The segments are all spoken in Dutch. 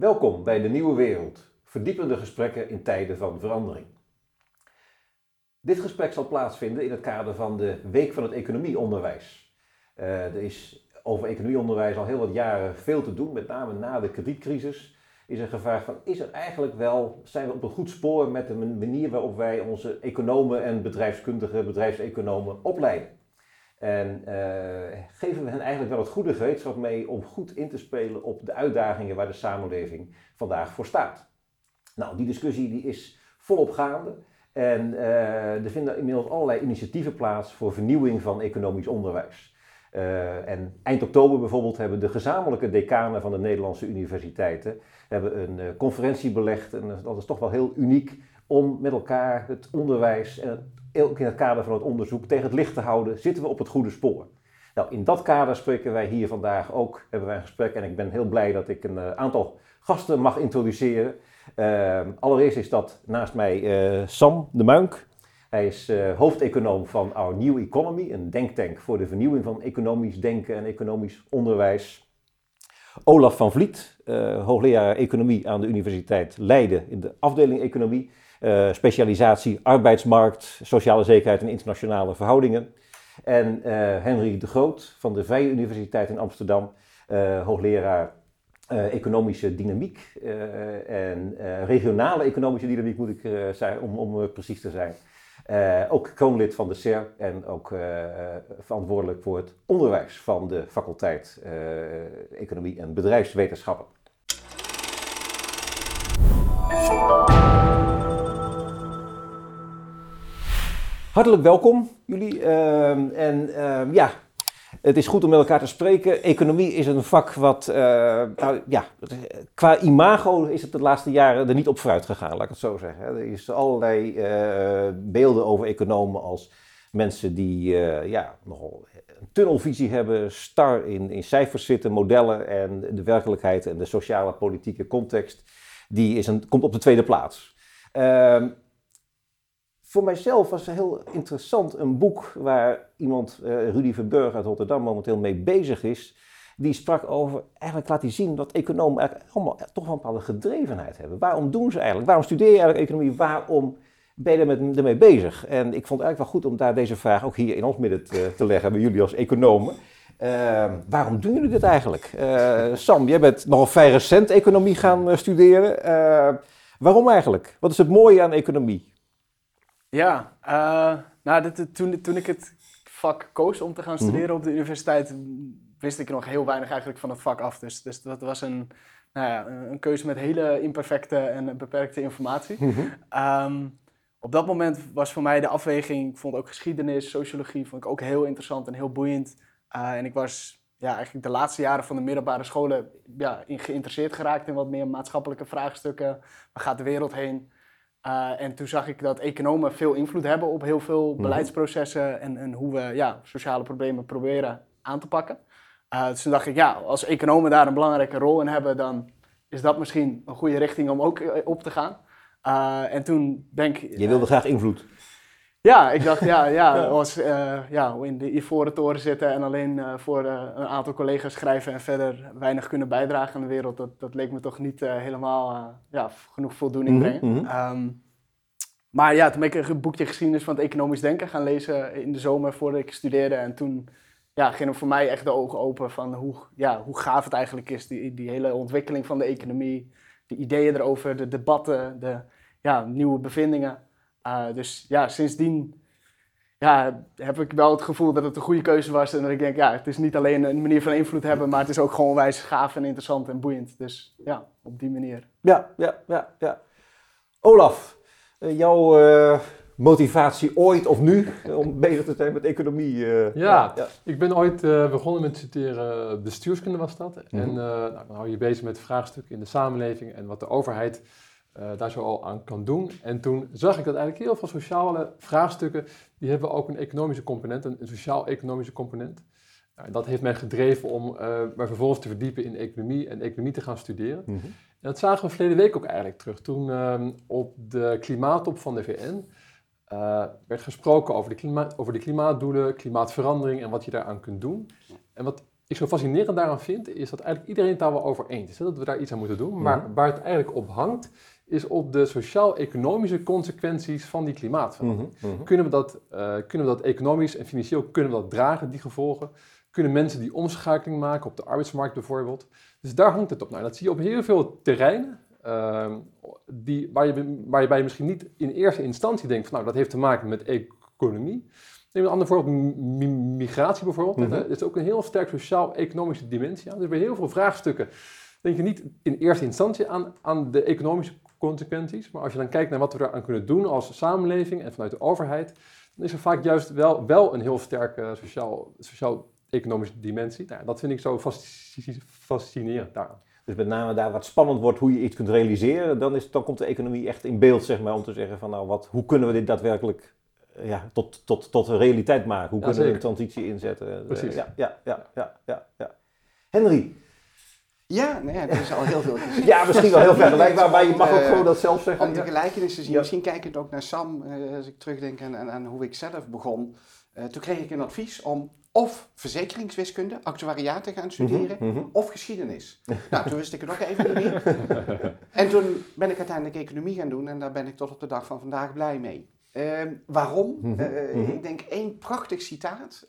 Welkom bij de Nieuwe Wereld, verdiepende gesprekken in tijden van verandering. Dit gesprek zal plaatsvinden in het kader van de Week van het Economieonderwijs. Uh, er is over economieonderwijs al heel wat jaren veel te doen, met name na de kredietcrisis. Is er gevraagd van, is er eigenlijk wel, zijn we op een goed spoor met de manier waarop wij onze economen en bedrijfskundige bedrijfseconomen opleiden? En uh, geven we hen eigenlijk wel het goede gereedschap mee om goed in te spelen op de uitdagingen waar de samenleving vandaag voor staat. Nou, die discussie die is volop gaande. En uh, er vinden inmiddels allerlei initiatieven plaats voor vernieuwing van economisch onderwijs. Uh, en eind oktober bijvoorbeeld hebben de gezamenlijke decanen van de Nederlandse universiteiten hebben een conferentie belegd. En dat is toch wel heel uniek om met elkaar het onderwijs en ook in het kader van het onderzoek tegen het licht te houden, zitten we op het goede spoor. Nou, in dat kader spreken wij hier vandaag ook, hebben wij een gesprek en ik ben heel blij dat ik een uh, aantal gasten mag introduceren. Uh, allereerst is dat naast mij uh, Sam de Muink. Hij is hoofdeconoom van Our New Economy, een denktank voor de vernieuwing van economisch denken en economisch onderwijs. Olaf van Vliet, hoogleraar economie aan de Universiteit Leiden in de afdeling economie. Uh, specialisatie arbeidsmarkt, sociale zekerheid en internationale verhoudingen. En uh, Henry de Groot van de Vrije Universiteit in Amsterdam, uh, hoogleraar economische dynamiek en regionale economische dynamiek moet ik zijn, om, om precies te zijn. ook kroonlid van de CER en ook verantwoordelijk voor het onderwijs van de faculteit Economie en Bedrijfswetenschappen. Hartelijk welkom jullie. Uh, en uh, ja, het is goed om met elkaar te spreken. Economie is een vak wat, uh, nou, ja, qua imago is het de laatste jaren er niet op vooruit gegaan, laat ik het zo zeggen. Er is allerlei eh, beelden over economen als mensen die ja, nogal een tunnelvisie hebben, star in, in cijfers zitten, modellen en de werkelijkheid en de sociale politieke context, die is een, komt op de tweede plaats. Ehm, voor mijzelf was heel interessant een boek waar iemand, uh, Rudy Verburg uit Rotterdam, momenteel mee bezig is. Die sprak over, eigenlijk laat hij zien dat economen allemaal toch wel een bepaalde gedrevenheid hebben. Waarom doen ze eigenlijk? Waarom studeer je eigenlijk economie? Waarom ben je er ermee bezig? En ik vond het eigenlijk wel goed om daar deze vraag ook hier in ons midden te, te leggen, bij jullie als economen. Uh, waarom doen jullie dit eigenlijk? Uh, Sam, jij bent nogal vrij recent economie gaan studeren. waarom eigenlijk? Wat is het mooie aan economie? Ja, uh, nou, dit, toen, toen ik het vak koos om te gaan studeren op de universiteit, wist ik nog heel weinig eigenlijk van het vak af. Dus, dus dat was een, nou ja, een keuze met hele imperfecte en beperkte informatie. um, op dat moment was voor mij de afweging, ik vond ook geschiedenis, sociologie, vond ik ook heel interessant en heel boeiend. Uh, en ik was ja, eigenlijk de laatste jaren van de middelbare scholen ja, in geïnteresseerd geraakt in wat meer maatschappelijke vraagstukken. Waar gaat de wereld heen? Uh, en toen zag ik dat economen veel invloed hebben op heel veel mhm. beleidsprocessen en, en, hoe we ja, sociale problemen proberen aan te pakken. Uh, dus toen dacht ik, ja, als economen daar een belangrijke rol in hebben, dan is dat misschien een goede richting om ook eh, op te gaan. Uh, en toen denk ik... Je wilde graag invloed. Ja, ik dacht, ja, ja, als, ja in de ivoren toren zitten en alleen voor een aantal collega's schrijven en verder weinig kunnen bijdragen aan de wereld, dat, dat leek me toch niet helemaal ja, genoeg voldoening mhm, brengen. Mm -hmm. Maar ja, toen ben ik een boekje geschiedenis van het economisch denken gaan lezen in de zomer voordat ik studeerde. En toen ja, gingen voor mij echt de ogen open van hoe, ja, hoe gaaf het eigenlijk is, die, die hele ontwikkeling van de economie. De ideeën erover, de debatten, de ja, nieuwe bevindingen. Uh, dus ja, sindsdien ja, heb ik wel het gevoel dat het een goede keuze was. En dat ik denk, ja, het is niet alleen een manier van invloed hebben, maar het is ook gewoon wijs gaaf en interessant en boeiend. Dus ja, op die manier. Ja, ja, ja, ja. Olaf, eh, jouw uh, motivatie ooit of nu om bezig te zijn met economie? Uh, ja, ja, ik ben ooit begonnen met studeren bestuurskunde was dat. Mm En nou, dan hou je bezig met vraagstukken in de samenleving en wat de overheid daar zo al aan kan doen. En toen zag ik dat eigenlijk heel veel sociale vraagstukken, die hebben ook een economische component, een, sociaal-economische component. Nou, dat heeft mij gedreven om uh, me vervolgens te verdiepen in economie en economie te gaan studeren. Mm dat zagen we verleden week ook eigenlijk terug. Toen uh, op de klimaattop van de VN uh, werd gesproken over de, over de klimaatdoelen, klimaatverandering en wat je daaraan kunt doen. En wat ik zo fascinerend daaraan vind, is dat eigenlijk iedereen het daar wel over eens is. Hè, dat we daar iets aan moeten doen. Mhm. Maar waar het eigenlijk op hangt, is op de sociaal-economische consequenties van die klimaatverandering. Mhm, mhm. Kunnen we, dat, eh, kunnen we dat economisch en financieel kunnen we dat dragen, die gevolgen? Kunnen mensen die omschakeling maken op de arbeidsmarkt bijvoorbeeld? Dus daar hangt het op. Nou, dat zie je op heel veel terreinen. ehm, die, waar, je, waarbij je misschien niet in eerste instantie denkt van nou dat heeft te maken met economie. Neem een ander voorbeeld, migratie bijvoorbeeld. Mhm. Er is ook een heel sterk sociaal-economische dimensie aan. Dus bij heel veel vraagstukken denk je niet in eerste instantie aan, aan de economische consequenties. Maar als je dan kijkt naar wat we daaraan kunnen doen als samenleving en vanuit de overheid, dan is er vaak juist wel, wel een heel sterke sociaal, sociaal-economische dimensie. Nou, dat vind ik zo fasci- fascinerend daaraan. Dus met name daar wat spannend wordt hoe je iets kunt realiseren, dan, is, dan komt de economie echt in beeld, zeg maar, om te zeggen van nou, wat, hoe kunnen we dit daadwerkelijk eh, ja, tot, tot, tot een realiteit maken? Hoe Ja, kunnen we een transitie inzetten? Eh, Precies. Ja, ja, ja, ja, ja, ja. Henry, Ja, nou ja, dat is al heel veel ja, misschien wel heel vergelijkbaar, maar je mag ook Eh, gewoon dat zelf zeggen. Om de gelijkenis te zien, misschien kijkend ook naar Sam, eh, als ik terugdenk aan, aan, aan hoe ik zelf begon. Eh, toen kreeg ik een advies om of verzekeringswiskunde, actuariaat te gaan studeren, Mhm, mhm. of geschiedenis. nou, toen wist ik het ook even niet meer. En toen ben ik uiteindelijk economie gaan doen en daar ben ik tot op de dag van vandaag blij mee. Ehm, waarom? Mhm, mhm. Ik denk één prachtig citaat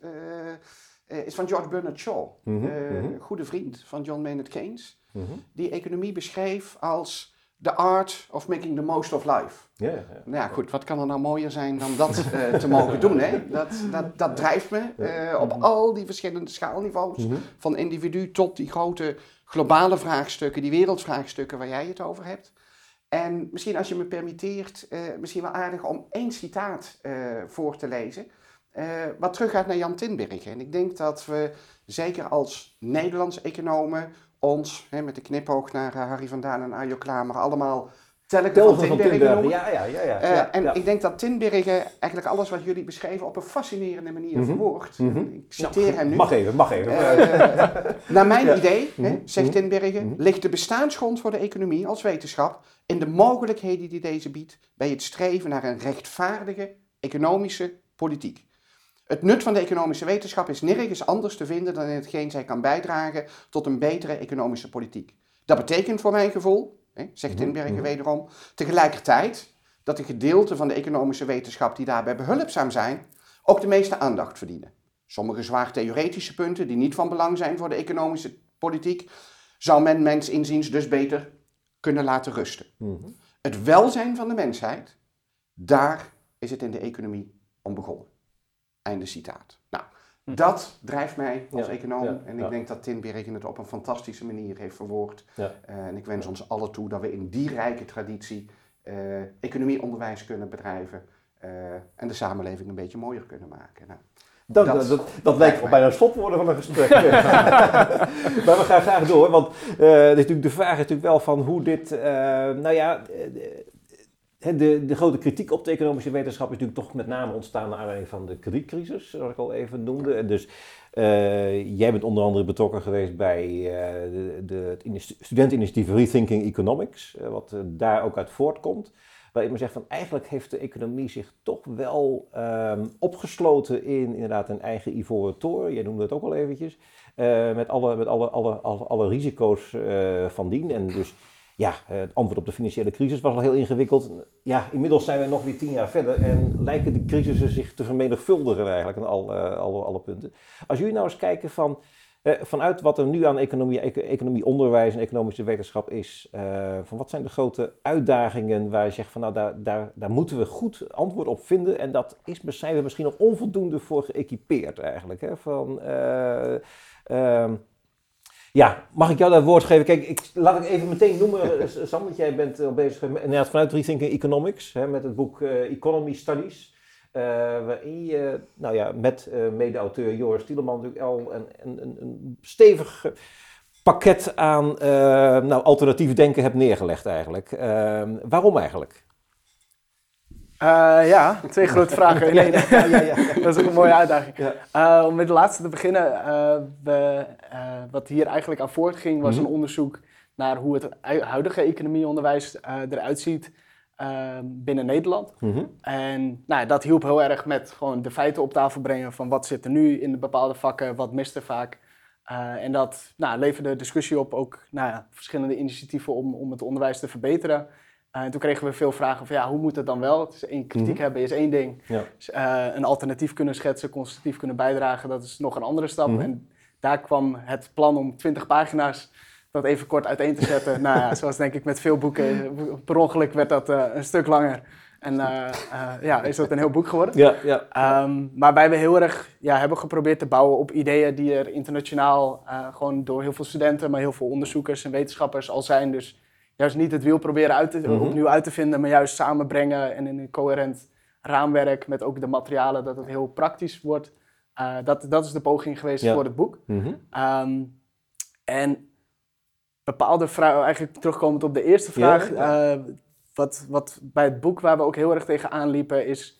eh, is van George Bernard Shaw, Mhm, mhm. een goede vriend van John Maynard Keynes, Mhm. die economie beschreef als the art of making the most of life. Ja, ja. Nou ja, goed, wat kan er nou mooier zijn dan dat eh, te mogen doen, hè? Dat, dat, dat drijft me eh, op al die verschillende schaalniveaus, Mhm. van individu tot die grote globale vraagstukken, die wereldvraagstukken waar jij het over hebt. En misschien als je me permitteert, eh, misschien wel aardig om één citaat voor te lezen, eh, wat teruggaat naar Jan Tinbergen. En ik denk dat we, zeker als Nederlandse economen, ons, hè, met de knipoog naar eh, Harry van Daan en Arjo Klamer, allemaal telkens van Telgen van Tinbergen ja, ja, ja. ja, Eh, ja, en ja. ik denk dat Tinbergen eigenlijk alles wat jullie beschreven op een fascinerende manier Mhm. verwoordt. Mhm. Ik citeer hem nu. Mag even, mag even. Naar mijn Ja. idee, hè, Mhm. zegt Mhm. Tinbergen, ligt de bestaansgrond voor de economie als wetenschap in de mogelijkheden die deze biedt bij het streven naar een rechtvaardige economische politiek. Het nut van de economische wetenschap is nergens anders te vinden dan in hetgeen zij kan bijdragen tot een betere economische politiek. Dat betekent voor mijn gevoel, hè, zegt Mhm, Tinbergen mhm. wederom, tegelijkertijd dat de gedeelten van de economische wetenschap die daarbij behulpzaam zijn, ook de meeste aandacht verdienen. Sommige zwaar theoretische punten die niet van belang zijn voor de economische politiek, zou men mens inziens dus beter kunnen laten rusten. Mhm. Het welzijn van de mensheid, daar is het in de economie om begonnen. Einde citaat. Nou, dat drijft mij als Ja, econoom. ja, en ja. ik denk dat Tinbergen het op een fantastische manier heeft verwoord. Eh, en ik wens ons allen toe dat we in die rijke traditie eh, economieonderwijs kunnen bedrijven. eh, en de samenleving een beetje mooier kunnen maken. Nou, Dat, Dat- dat, dat, dat lijkt mij. bijna een slotwoorden van een gesprek. maar we gaan graag door, want is natuurlijk de vraag is natuurlijk wel van hoe dit, nou ja, de, de grote kritiek op de economische wetenschap is natuurlijk toch met name ontstaan naar aanleiding van de kredietcrisis, zoals ik al even noemde. En dus eh, jij bent onder andere betrokken geweest bij eh, de, de, het initi- studenteninitiatief Rethinking Economics, eh, wat daar ook uit voortkomt. Waarin men zegt van eigenlijk heeft de economie zich toch wel ehm, opgesloten in inderdaad een eigen ivoren toren. Jij noemde het ook al eventjes. met alle, met alle, alle, alle, alle risico's van dien. En dus ja, eh, het antwoord op de financiële crisis was al heel ingewikkeld. Ja, inmiddels zijn we nog weer tien jaar verder en lijken die crisissen zich te vermenigvuldigen eigenlijk aan al, eh, alle, alle punten. Als jullie nou eens kijken van, eh, vanuit wat er nu aan economie, eco- economie, onderwijs en economische wetenschap is, van wat zijn de grote uitdagingen waar je zegt van nou daar, daar, daar moeten we goed antwoord op vinden en dat is, zijn we misschien nog onvoldoende voor geëquipeerd eigenlijk. Hè? Van, eh, ehm, ja, mag ik jou dat woord geven? Kijk, ik, laat ik even meteen noemen, eh, Sam, want jij bent al bezig met, vanuit Rethinking Economics, hè, met het boek eh, Economy Studies. eh, waarin je nou ja, met eh, mede-auteur Joris Tieleman natuurlijk al een, een, een, stevig pakket aan eh, nou, alternatief denken hebt neergelegd eigenlijk. Waarom eigenlijk? Eh, ja, twee grote vragen in één. Ja, ja, ja. dat is ook een mooie uitdaging. Eh, om met de laatste te beginnen, eh, we, wat hier eigenlijk aan voortging was Mhm. een onderzoek naar hoe het hu- huidige economieonderwijs eruit ziet binnen Nederland. Mhm. En nou, dat hielp heel erg met gewoon de feiten op tafel brengen van wat zit er nu in de bepaalde vakken, wat mist er vaak. En dat nou, leverde discussie op, ook nou ja, verschillende initiatieven om, om het onderwijs te verbeteren. Uh, en toen kregen we veel vragen van ja, hoe moet het dan wel? Het is één kritiek Mhm. hebben is één ding. Ja. Dus, eh, een alternatief kunnen schetsen, constructief kunnen bijdragen, dat is nog een andere stap. Mhm. En daar kwam het plan om 20 pagina's dat even kort uiteen te zetten. nou ja, zoals denk ik met veel boeken, per ongeluk werd dat eh, een stuk langer. En eh, eh, ja, is dat een heel boek geworden. Ja, ja. Ehm, waarbij we heel erg ja, hebben geprobeerd te bouwen op ideeën die er internationaal eh, gewoon door heel veel studenten, maar heel veel onderzoekers en wetenschappers al zijn. Dus juist niet het wiel proberen uit te, Mhm. opnieuw uit te vinden, maar juist samenbrengen en in een coherent raamwerk met ook de materialen, dat het heel praktisch wordt. Eh, dat, dat is de poging geweest Ja. voor het boek. Mhm. Ehm, en bepaalde vragen, eigenlijk terugkomend op de eerste vraag. Ja, eh, wat, wat bij het boek waar we ook heel erg tegen aanliepen, is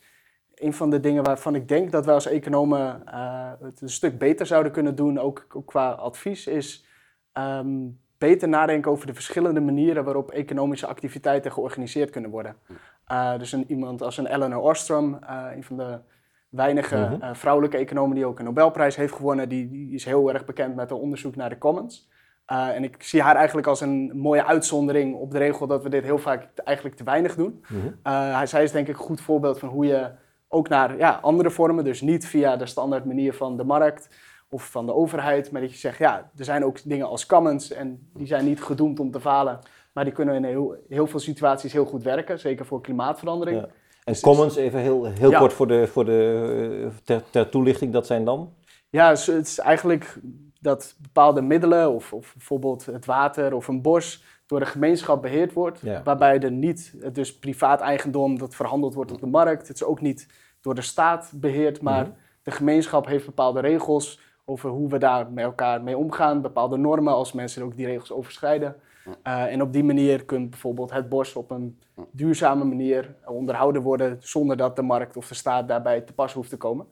een van de dingen waarvan ik denk dat wij als economen eh, het een stuk beter zouden kunnen doen, ook, ook qua advies, is ehm, beter nadenken over de verschillende manieren waarop economische activiteiten georganiseerd kunnen worden. Eh, dus een, iemand als een Eleanor Ostrom, eh, een van de weinige Mhm. eh, vrouwelijke economen die ook een Nobelprijs heeft gewonnen, die, die is heel erg bekend met een onderzoek naar de commons. En ik zie haar eigenlijk als een mooie uitzondering op de regel dat we dit heel vaak eigenlijk te weinig doen. Mhm. Zij is denk ik een goed voorbeeld van hoe je ook naar ja, andere vormen, dus niet via de standaard manier van de markt of van de overheid, maar dat je zegt, ja, er zijn ook dingen als commons en die zijn niet gedoemd om te falen, maar die kunnen in heel, heel veel situaties heel goed werken, zeker voor klimaatverandering. Ja. En Dus- commons, even heel, heel Ja. kort voor de, voor de, eh, ter, ter toelichting, dat zijn dan? Ja, het is eigenlijk dat bepaalde middelen, of, of bijvoorbeeld het water of een bos, door de gemeenschap beheerd wordt. Ja. Waarbij er niet, dus privaat eigendom dat verhandeld wordt op de markt. Het is ook niet door de staat beheerd, maar Mhm. de gemeenschap heeft bepaalde regels over hoe we daar met elkaar mee omgaan. Bepaalde normen als mensen ook die regels overschrijden. Eh, en op die manier kunt bijvoorbeeld het bos op een duurzame manier onderhouden worden zonder dat de markt of de staat daarbij te pas hoeft te komen.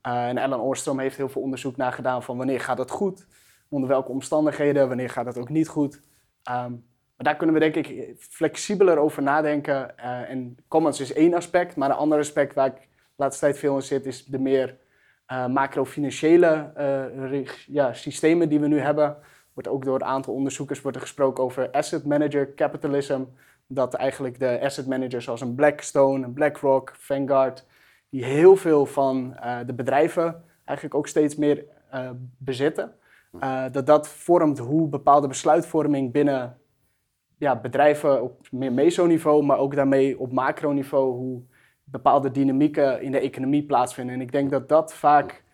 Eh, en Ellen Oorstrom heeft heel veel onderzoek naar gedaan van wanneer gaat het goed, onder welke omstandigheden, wanneer gaat het ook niet goed. Ehm, maar daar kunnen we denk ik flexibeler over nadenken. Eh, en commons is één aspect, maar een ander aspect waar ik de laatste tijd veel in zit, is de meer eh, macrofinanciële eh, ja, systemen die we nu hebben. Wordt ook door een aantal onderzoekers wordt er gesproken over asset manager capitalism. Dat eigenlijk de asset managers zoals een Blackstone, een BlackRock, Vanguard, die heel veel van eh, de bedrijven eigenlijk ook steeds meer bezitten. Dat dat vormt hoe bepaalde besluitvorming binnen ja, bedrijven op meer mesoniveau, maar ook daarmee op macroniveau, hoe bepaalde dynamieken in de economie plaatsvinden. En ik denk dat dat vaak,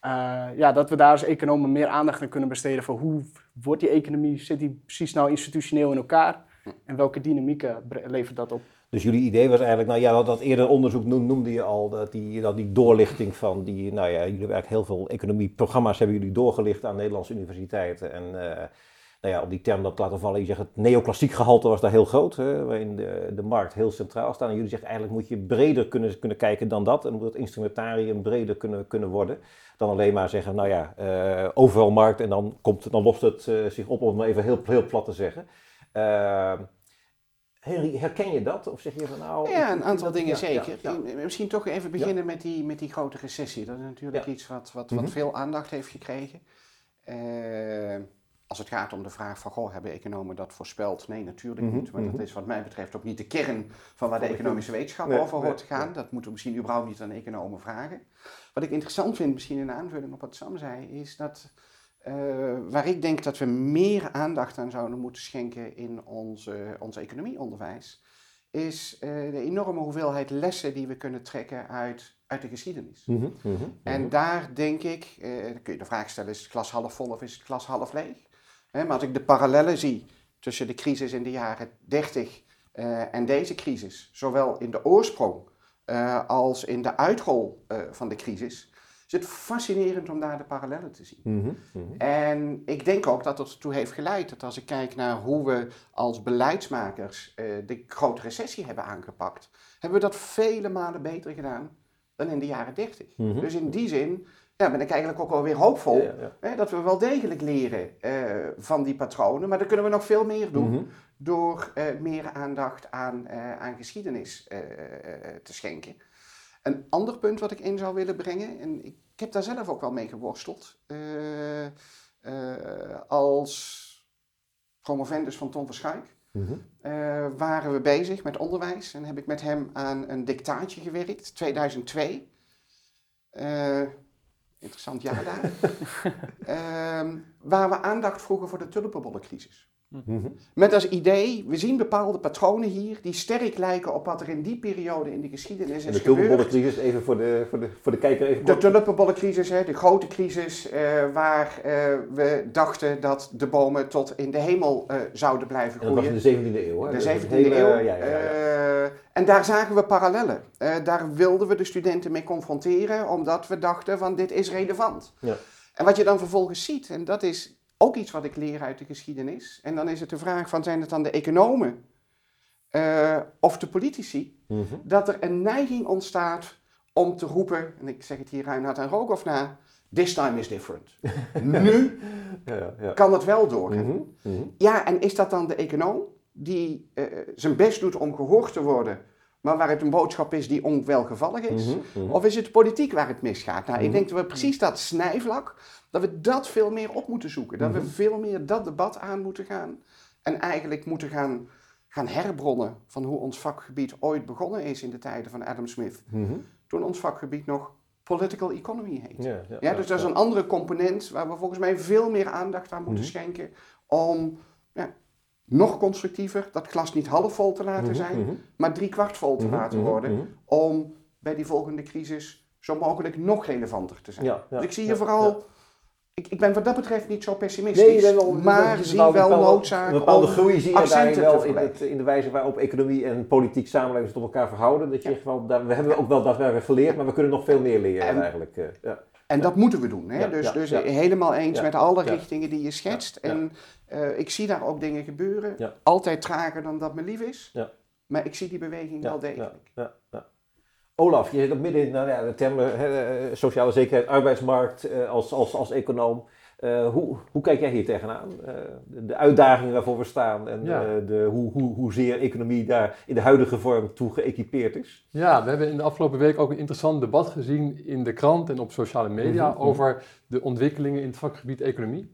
eh, ja, dat we daar als economen meer aandacht aan kunnen besteden voor hoe wordt die economie, zit die precies nou institutioneel in elkaar en welke dynamieken levert dat op. Dus jullie idee was eigenlijk, nou ja, dat, eerder onderzoek noem- noemde je al, dat die, dat die doorlichting van die, nou ja, jullie hebben eigenlijk heel veel economieprogramma's hebben jullie doorgelicht aan Nederlandse universiteiten. En eh, nou ja, op die term dat laten vallen, je zegt het neoclassiek gehalte was daar heel groot, hè, waarin de, de markt heel centraal staat. En jullie zeggen eigenlijk moet je breder kunnen, kunnen kijken dan dat en moet het instrumentarium breder kunnen, kunnen worden. Dan alleen maar zeggen, nou ja, eh, overal markt en dan, komt, dan lost het eh, zich op, om even heel, heel plat te zeggen. Eh, Henry, herken je dat? Of zeg je van nou... Ja, een aantal dat- dingen ja, zeker. ja, ja. Misschien toch even beginnen met, die, met die grote recessie. Dat is natuurlijk iets wat, wat, Mhm. wat veel aandacht heeft gekregen. Eh, als het gaat om de vraag van, goh, hebben economen dat voorspeld? Nee, natuurlijk Mhm, niet. Maar mhm. dat is wat mij betreft ook niet de kern van waar de economische wetenschap Nee, over hoort te gaan. nee. Dat moeten we misschien überhaupt niet aan economen vragen. Wat ik interessant vind, misschien in aanvulling op wat Sam zei, is dat eh, waar ik denk dat we meer aandacht aan zouden moeten schenken in onze, ons economieonderwijs, is eh, de enorme hoeveelheid lessen die we kunnen trekken uit, uit de geschiedenis. Mhm, mhm, En mhm. daar denk ik, eh, dan kun je de vraag stellen, is het glas half vol of is het glas half leeg? Maar als ik de parallellen zie tussen de crisis in de jaren 30 eh, en deze crisis, zowel in de oorsprong eh, als in de uitrol eh, van de crisis, is het fascinerend om daar de parallellen te zien. Mhm, mhm. En ik denk ook dat dat ertoe heeft geleid dat als ik kijk naar hoe we als beleidsmakers de grote recessie hebben aangepakt, hebben we dat vele malen beter gedaan dan in de jaren 30. Mhm. Dus in die zin ja, ben ik eigenlijk ook wel weer hoopvol Ja, ja. hè, dat we wel degelijk leren eh, van die patronen, maar dan kunnen we nog veel meer doen Mhm. door eh, meer aandacht aan, eh, aan geschiedenis te schenken. Een ander punt wat ik in zou willen brengen, en ik heb daar zelf ook wel mee geworsteld, als promovendus van Tom Verschuik eh, waren we bezig met onderwijs en heb ik met hem aan een dictaatje gewerkt, 2002. Interessant jaar daar. Ehm, waar we aandacht vroegen voor de tulpenbollencrisis. Mhm. Met als idee, we zien bepaalde patronen hier die sterk lijken op wat er in die periode in de geschiedenis En is de gebeurd. tulpenbollencrisis, even voor de, voor, de, voor de kijker even De tulpenbollencrisis, hè, de grote crisis, eh, waar eh, we dachten dat de bomen tot in de hemel eh, zouden blijven En dat was groeien. in de 17e eeuw, hè? De Dat is een 17e hele- eeuw. Ja, ja, ja, ja. En daar zagen we parallellen. Daar wilden we de studenten mee confronteren, omdat we dachten van dit is relevant. Ja. En wat je dan vervolgens ziet, en dat is ook iets wat ik leer uit de geschiedenis, en dan is het de vraag van zijn het dan de economen eh, of de politici, Mhm. dat er een neiging ontstaat om te roepen, en ik zeg het hier Reinhard en Rogoff na, this time is different. nu Ja, ja, ja. kan het wel doorgaan. Mhm, mhm. Ja, en is dat dan de econoom die eh, zijn best doet om gehoord te worden, maar waar het een boodschap is die onwelgevallig is? Mhm, mhm. Of is het politiek waar het misgaat? Nou, ik Mhm. denk dat we precies dat snijvlak, dat we dat veel meer op moeten zoeken. Dat we veel meer dat debat aan moeten gaan. En eigenlijk moeten gaan, gaan herbronnen van hoe ons vakgebied ooit begonnen is in de tijden van Adam Smith. Toen ons vakgebied nog political economy heet. Ja, ja, Ja, dus dat is een andere component waar we volgens mij veel meer aandacht aan moeten schenken om nog constructiever dat glas niet half vol te laten Mhm, zijn, mhm. maar drie kwart vol te Mhm, laten mhm, worden, mhm. om bij die volgende crisis zo mogelijk nog relevanter te zijn. Ja, ja, dus ik zie ja, hier vooral, ik, ik ben wat dat betreft niet zo pessimistisch, Nee, je bent wel, maar zie wel bepaalde- noodzaak Een bepaalde groei zie je daarin wel in, het, in de wijze waarop economie en politiek samenleving tot elkaar verhouden. Dat je Ja. wel, daar, we hebben ook wel daadwerkelijk geleerd, maar we kunnen nog veel meer leren En- eigenlijk. eh, ja. En dat moeten we doen. Hè? Dus dus helemaal eens met alle richtingen die je schetst. En eh, ik zie daar ook dingen gebeuren. Altijd trager dan dat me lief is. Ja. Maar ik zie die beweging wel degelijk. Ja, ja. Olaf, je zit midden in nou, ja, de termen eh, sociale zekerheid, arbeidsmarkt eh, als, als, als econoom. Eh, hoe, hoe kijk jij hier tegenaan? Eh, de, uitdagingen waarvoor we staan en Ja. eh, de, hoe, hoe, hoezeer economie daar in de huidige vorm toe geëquipeerd is? Ja, we hebben in de afgelopen week ook een interessant debat gezien in de krant en op sociale media Mhm, mhm. over de ontwikkelingen in het vakgebied economie.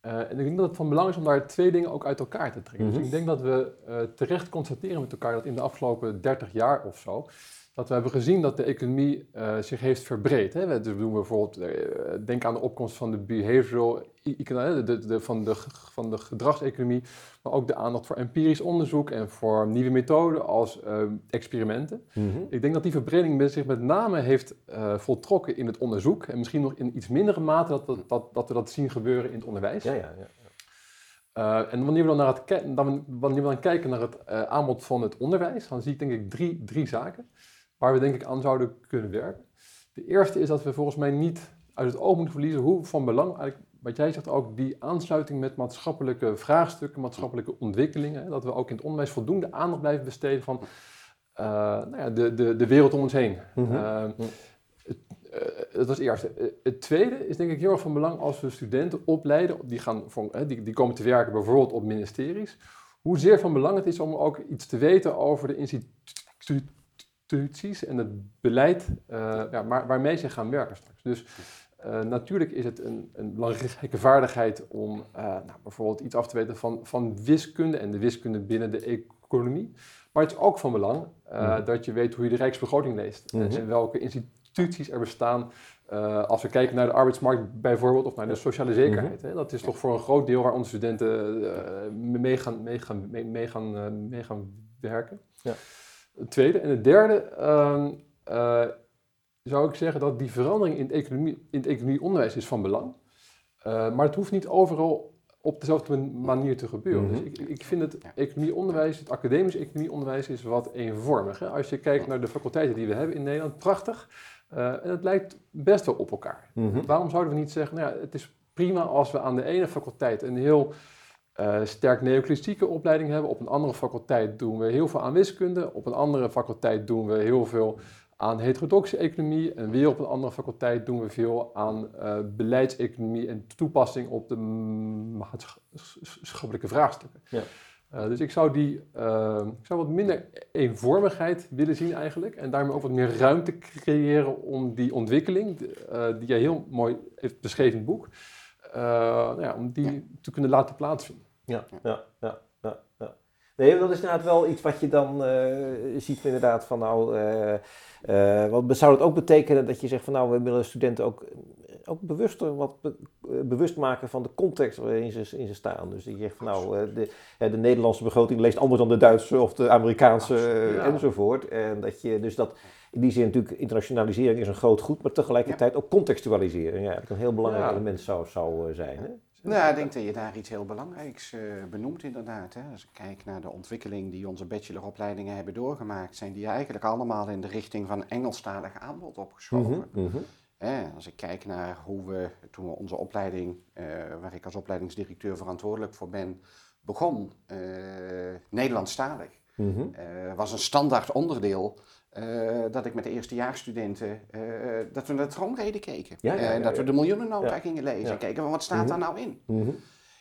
En ik denk dat het van belang is om daar twee dingen ook uit elkaar te trekken. Mhm. Dus ik denk dat we terecht constateren met elkaar dat in de afgelopen 30 jaar of zo, dat we hebben gezien dat de economie eh, zich heeft verbreed. Hè. Dus we doen bijvoorbeeld, eh, denk aan de opkomst van de behavioral e- economie, de, de, de, van, de, van de gedragseconomie, maar ook de aandacht voor empirisch onderzoek en voor nieuwe methoden als eh, experimenten. Ik denk dat die verbreding zich met name heeft eh, voltrokken in het onderzoek. En misschien nog in iets mindere mate dat, dat, dat, dat we dat zien gebeuren in het onderwijs. Ja, ja, ja. En wanneer we dan, naar het dan, wanneer we dan kijken naar het aanbod van het onderwijs, dan zie ik denk ik drie, drie zaken waar we denk ik aan zouden kunnen werken. De eerste is dat we volgens mij niet uit het oog moeten verliezen hoe van belang, eigenlijk wat jij zegt ook, die aansluiting met maatschappelijke vraagstukken, maatschappelijke ontwikkelingen, dat we ook in het onderwijs voldoende aandacht blijven besteden van eh, nou ja, de, de, de wereld om ons heen. Mhm. Eh, het, eh, dat was het eerste. Het tweede is denk ik heel erg van belang als we studenten opleiden, die, gaan voor, die, die komen te werken bijvoorbeeld op ministeries, hoezeer van belang het is om ook iets te weten over de instituties en het beleid eh, ja, waar, waarmee ze gaan werken straks. Dus eh, natuurlijk is het een, een belangrijke vaardigheid om eh, nou, bijvoorbeeld iets af te weten van, van wiskunde en de wiskunde binnen de economie. Maar het is ook van belang Mhm. dat je weet hoe je de Rijksbegroting leest Mhm. en welke instituties er bestaan. als we kijken naar de arbeidsmarkt bijvoorbeeld of naar de sociale zekerheid. hè. Dat is toch voor een groot deel waar onze studenten mee, gaan, mee, gaan, mee, mee gaan, mee gaan werken. Ja. Het tweede. En het derde ehm, eh, zou ik zeggen dat die verandering in het, economie, in het economieonderwijs is van belang. Eh, maar het hoeft niet overal op dezelfde manier te gebeuren. Mhm. Dus ik, ik vind het economieonderwijs, het academisch economieonderwijs is wat eenvormig. Hè? Als je kijkt naar de faculteiten die we hebben in Nederland, prachtig. Eh, en het lijkt best wel op elkaar. Mhm. Waarom zouden we niet zeggen, nou ja, het is prima als we aan de ene faculteit een heel eh, sterk neoclassieke opleiding hebben. Op een andere faculteit doen we heel veel aan wiskunde. Op een andere faculteit doen we heel veel aan heterodoxe economie. En weer op een andere faculteit doen we veel aan eh, beleidseconomie en toepassing op de maatschappelijke vraagstukken. Ja. Eh, dus ik zou, die, ik zou wat minder eenvormigheid willen zien eigenlijk. En daarmee ook wat meer ruimte creëren om die ontwikkeling, die jij heel mooi heeft beschreven in het boek, nou ja, om die te kunnen laten plaatsvinden. Ja, ja, ja. ja, ja. Nee, dat is inderdaad wel iets wat je dan eh, ziet inderdaad van nou, eh, eh, wat zou het ook betekenen dat je zegt van nou, we willen studenten ook, ook bewuster wat be- eh, bewust maken van de context waarin ze, in ze staan. Dus dat je zegt van nou, eh, de, eh, de Nederlandse begroting leest anders dan de Duitse of de Amerikaanse eh, Ja. enzovoort. En dat je dus dat in die zin natuurlijk internationalisering is een groot goed, maar tegelijkertijd ook contextualisering. Ja, dat een heel belangrijk element zou, zou eh, zijn. Hè? Nou, ik denk dat je daar iets heel belangrijks eh, benoemt inderdaad. Hè. Als ik kijk naar de ontwikkeling die onze bacheloropleidingen hebben doorgemaakt, zijn die eigenlijk allemaal in de richting van Engelstalig aanbod opgeschoven. Mhm, mhm. Hè, als ik kijk naar hoe we, toen we onze opleiding, eh, waar ik als opleidingsdirecteur verantwoordelijk voor ben, begon, Nederlandstalig, Eh, was een standaard onderdeel eh, dat ik met de eerstejaarsstudenten, eh dat we naar de troonrede keken. Ja, ja, ja, dat we de miljoenennota gingen lezen en keken van wat staat Mhm. daar nou in. Mhm.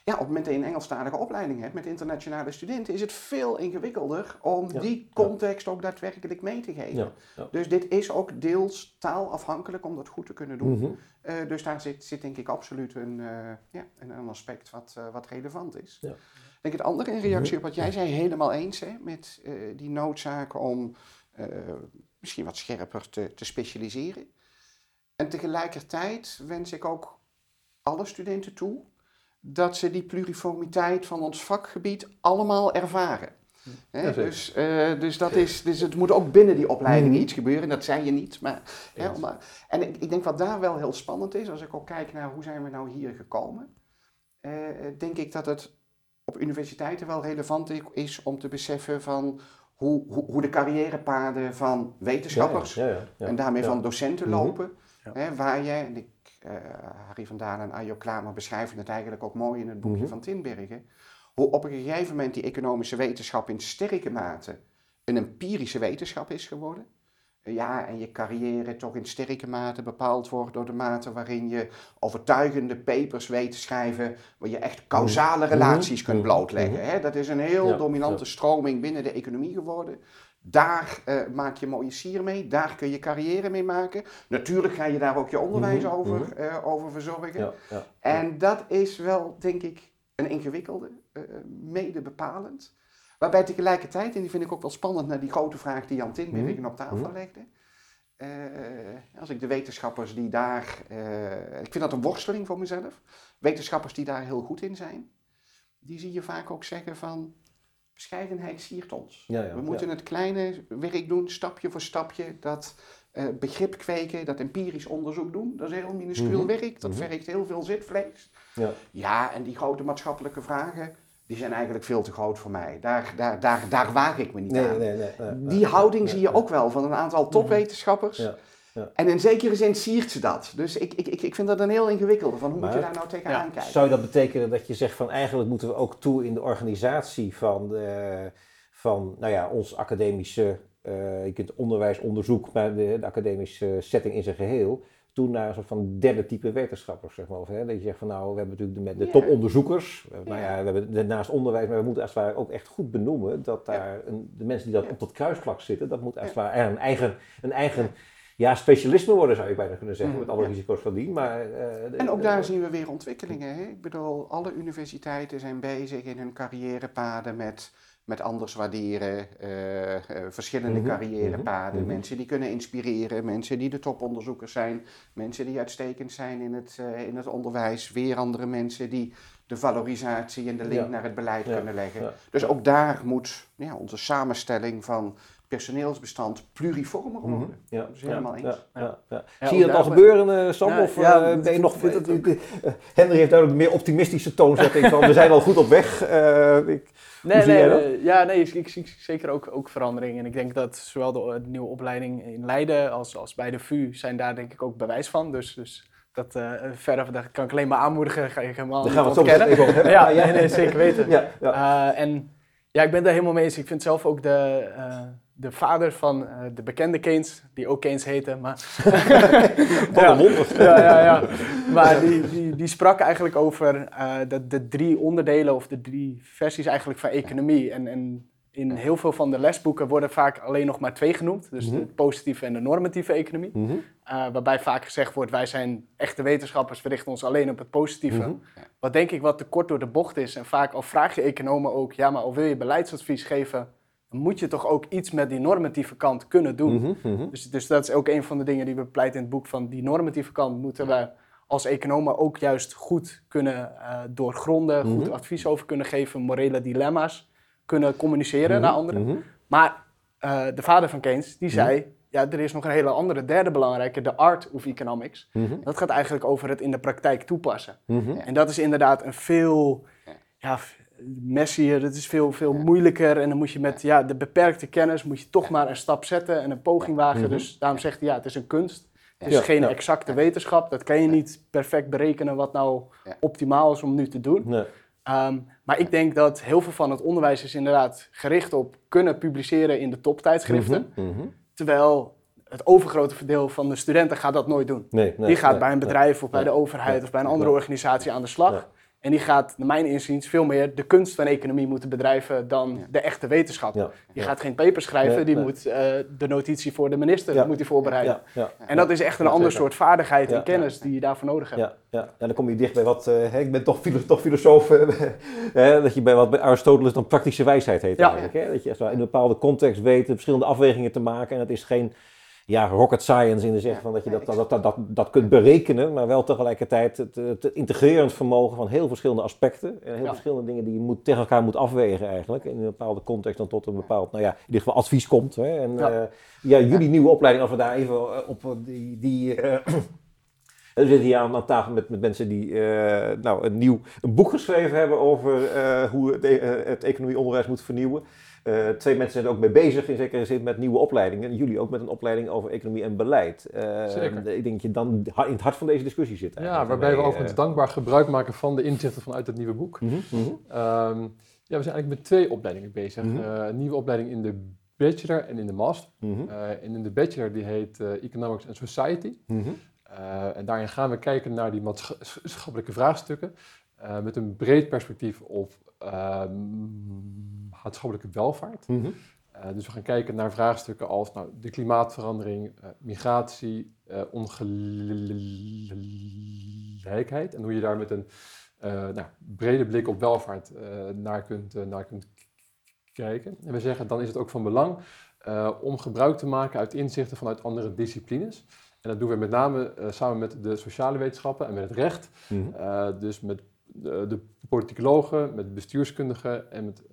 Ja, op het moment dat je een Engelstalige opleiding hebt met internationale studenten, is het veel ingewikkelder om die context ook daadwerkelijk mee te geven. Dus dit is ook deels taalafhankelijk om dat goed te kunnen doen. Mhm. Dus daar zit, zit denk ik absoluut een, ja, een, aspect wat, wat relevant is. Ik denk het andere in reactie op wat jij zei, helemaal eens hè, met eh, die noodzaak om eh, misschien wat scherper te, te specialiseren. En tegelijkertijd wens ik ook alle studenten toe dat ze die pluriformiteit van ons vakgebied allemaal ervaren. Dus, eh, dus, dat is, dus het moet ook binnen die opleiding Mhm. iets gebeuren. Dat zei je niet. Maar, en ik, ik denk wat daar wel heel spannend is, als ik ook kijk naar hoe zijn we nou hier gekomen, eh, denk ik dat het op universiteiten wel relevant is om te beseffen van hoe, hoe, hoe de carrièrepaden van wetenschappers Ja, ja, ja, ja. en daarmee Ja. van docenten Mhm. lopen. Ja. Hè, waar je, en ik, eh, Harry van Dalen en Ajo Klamer beschrijven het eigenlijk ook mooi in het boekje Mhm. van Tinbergen. Hoe op een gegeven moment die economische wetenschap in sterke mate een empirische wetenschap is geworden. Ja, en je carrière toch in sterke mate bepaald wordt door de mate waarin je overtuigende papers weet te schrijven, waar je echt causale Mhm. relaties kunt Mhm. blootleggen. Mhm. Hè? Dat is een heel Ja, dominante ja. stroming binnen de economie geworden. Daar eh, maak je mooie sier mee, daar kun je carrière mee maken. Natuurlijk ga je daar ook je onderwijs over, eh, over verzorgen. Ja, ja. En dat is wel, denk ik, een ingewikkelde, eh, mede bepalend. Waarbij tegelijkertijd, en die vind ik ook wel spannend naar die grote vraag die Jan Tinbergen Mhm, op tafel mhm. legde. Eh, als ik de wetenschappers die daar, eh, ik vind dat een worsteling voor mezelf, wetenschappers die daar heel goed in zijn, die zie je vaak ook zeggen van, bescheidenheid siert ons. Ja, ja, We moeten het kleine werk doen, stapje voor stapje, dat eh, begrip kweken, dat empirisch onderzoek doen. Dat is heel minuscuul Mhm. werk, dat Mhm. vergt heel veel zitvlees. Ja. Ja, en die grote maatschappelijke vragen, die zijn eigenlijk veel te groot voor mij. Daar, daar, daar, daar waag ik me niet Nee, aan. nee, nee, nee, nee. Die houding zie je ook wel van een aantal topwetenschappers. Ja, ja. En in zekere zin siert ze dat. Dus ik, ik, ik, ik vind dat een heel ingewikkelde. Van hoe moet je daar nou tegenaan Ja. kijken? Zou dat betekenen dat je zegt van eigenlijk moeten we ook toe in de organisatie van, de, van nou ja, ons academische, eh, je kunt onderwijs, onderzoek, maar de, de academische setting in zijn geheel, toe naar een soort van derde type wetenschappers, zeg maar. Of, hè, dat je zegt van nou, we hebben natuurlijk de, met de Ja. toponderzoekers, nou Ja. we hebben daarnaast onderwijs, maar we moeten als het ware ook echt goed benoemen dat daar een, de mensen die dat op dat kruisvlak zitten, dat moet als het Ja. ware een eigen, een eigen ja, specialisme worden zou je bijna kunnen zeggen, met alle risico's van die. Maar, eh, En ook daar zien we weer ontwikkelingen. Hè? Ik bedoel, alle universiteiten zijn bezig in hun carrièrepaden met, met anders waarderen, eh, eh, verschillende Mhm, carrièrepaden. mhm, mhm. Mensen die kunnen inspireren, mensen die de toponderzoekers zijn, mensen die uitstekend zijn in het, eh, in het onderwijs, weer andere mensen die de valorisatie en de link Ja. naar het beleid Ja, kunnen leggen. ja. Dus ook daar moet ja, onze samenstelling van personeelsbestand pluriformer Mhm. worden. Ja, Dat is helemaal ja, eens. Ja, ja, ja. Ja, Zie je dat al gebeuren, eh, Sam? Ja, of eh, ben je nog... het eh, Henry heeft duidelijk een meer optimistische toonzetting van we zijn al goed op weg. Eh, ik, Nee, zie nee, ja, nee, ik, zie zeker ook, ook verandering. En ik denk dat zowel de, de nieuwe opleiding in Leiden als, als bij de VU zijn daar denk ik ook bewijs van. Dus, dus dat eh verder, dat kan ik alleen maar aanmoedigen, ga ik helemaal daar gaan we het even over hebben. Ja, nee, nee, zeker weten. Ja, ja. Eh, en ja, ik ben daar helemaal mee eens. Ik vind zelf ook de, eh, de vader van eh, de bekende Keynes, die ook Keynes heette, maar... Wat een wonder. ja, ja, ja. Maar die, die, die sprak eigenlijk over eh, de, de drie onderdelen of de drie versies eigenlijk van economie. En, en in heel veel van de lesboeken worden vaak alleen nog maar twee genoemd. Dus Mhm. de positieve en de normatieve economie. Mhm. Eh, waarbij vaak gezegd wordt, wij zijn echte wetenschappers, we richten ons alleen op het positieve. Mhm. Wat denk ik wat te kort door de bocht is. En vaak al vraag je economen ook, ja maar al wil je beleidsadvies geven, dan moet je toch ook iets met die normatieve kant kunnen doen. Dus, dus dat is ook een van de dingen die we pleiten in het boek. Van die normatieve kant moeten we als economen ook juist goed kunnen eh, doorgronden, goed advies over kunnen geven, morele dilemma's kunnen communiceren Mhm. naar anderen. Mhm. Maar eh, de vader van Keynes, die zei, ja, er is nog een hele andere, derde belangrijke, de art of economics. Mhm. Dat gaat eigenlijk over het in de praktijk toepassen. Mhm. En dat is inderdaad een veel, ja, messier, dat is veel, veel moeilijker. En dan moet je met ja, de beperkte kennis, moet je toch maar een stap zetten en een poging wagen. Mhm. Dus daarom zegt hij, ja, het is een kunst. Het is Ja, geen ja. exacte wetenschap. Dat kan je niet perfect berekenen wat nou optimaal is om nu te doen. Nee. Ehm, maar ik denk dat heel veel van het onderwijs is inderdaad gericht op kunnen publiceren in de toptijdschriften. Mhm. Mhm. Terwijl het overgrote deel van de studenten gaat dat nooit doen. Nee, nee, die gaat nee, bij een bedrijf of bij de overheid of bij een andere organisatie aan de slag. En die gaat, naar mijn inziens, veel meer de kunst van economie moeten bedrijven dan Ja. de echte wetenschap. Ja. Die gaat geen paper schrijven, Nee, die nee. moet eh, de notitie voor de minister Ja. moet die voorbereiden. Ja, ja. En dat is echt een ander soort vaardigheid en kennis die je daarvoor nodig hebt. Ja, ja. ja, dan kom je dicht bij wat, eh, hè, ik ben toch, filo toch filosoof, eh, hè, dat je bij wat bij Aristoteles dan praktische wijsheid heet eigenlijk. Hè? Dat je echt wel in een bepaalde context weet verschillende afwegingen te maken en het is geen ja, rocket science in de zin van dat je dat, dat, dat, dat, dat kunt berekenen, maar wel tegelijkertijd het, het integrerend vermogen van heel verschillende aspecten en heel Ja. verschillende dingen die je moet, tegen elkaar moet afwegen eigenlijk in een bepaalde context dan tot een bepaald, nou ja, in ieder geval advies komt. Hè? En Ja. ja. ja, jullie nieuwe opleiding, als we daar even eh, op eh, die, die eh, we zitten hier aan, aan tafel met, met mensen die eh, nou, een nieuw een boek geschreven hebben over eh, hoe het, e- eh, het economieonderwijs moet vernieuwen. Eh, twee mensen zijn er ook mee bezig in zekere zin met nieuwe opleidingen. En jullie ook met een opleiding over economie en beleid. Eh, Zeker. Ik denk dat je dan in het hart van deze discussie zit. Ja, waarbij we Waarmee, overigens eh, dankbaar gebruik maken van de inzichten vanuit het nieuwe boek. mhm, mhm, Ehm, ja, we zijn eigenlijk met twee opleidingen bezig. Mhm. Eh, een nieuwe opleiding in de bachelor en in de master. Eh, en in de bachelor die heet eh, Economics and Society. Eh, en daarin gaan we kijken naar die maatschappelijke vraagstukken eh, met een breed perspectief op maatschappelijke welvaart. mhm, Eh, dus we gaan kijken naar vraagstukken als nou, de klimaatverandering, eh, migratie, eh, ongelijkheid en hoe je daar met een nou, brede blik op welvaart naar, kunt, naar kunt kijken. En we zeggen dan is het ook van belang om gebruik te maken uit inzichten vanuit andere disciplines. En dat doen we met name samen met de sociale wetenschappen en met het recht. mhm. Dus met de, de politicologen, met bestuurskundigen en met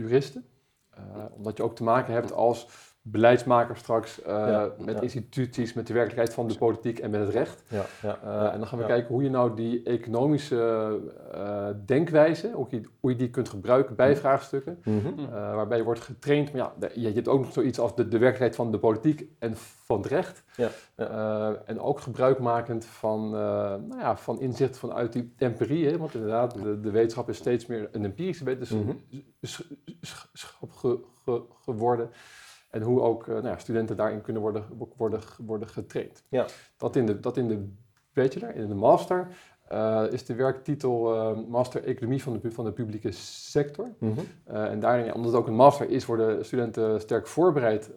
juristen. Eh, omdat je ook te maken hebt als beleidsmaker straks eh, Ja, met ja. instituties, met de werkelijkheid van de politiek en met het recht. Ja, ja, Eh, en dan gaan we kijken hoe je nou die economische eh, denkwijze, hoe je, hoe je die kunt gebruiken bij vraagstukken. Mhm, eh, waarbij je wordt getraind, maar ja, je, hebt ook nog zoiets als de, de werkelijkheid van de politiek en van het recht. Ja, Eh, en ook gebruikmakend van, eh, nou ja, van inzicht vanuit die empirie. Hè? Want inderdaad, de, de wetenschap is steeds meer een empirische wetenschap Mhm. ge- ge- geworden. En hoe ook eh, nou ja, studenten daarin kunnen worden, worden, worden getraind. Ja. Dat, in de, dat in de bachelor, in de master, eh, is de werktitel eh, Master Economie van de, van de Publieke Sector. mhm. En daarin, ja, omdat het ook een master is, worden studenten sterk voorbereid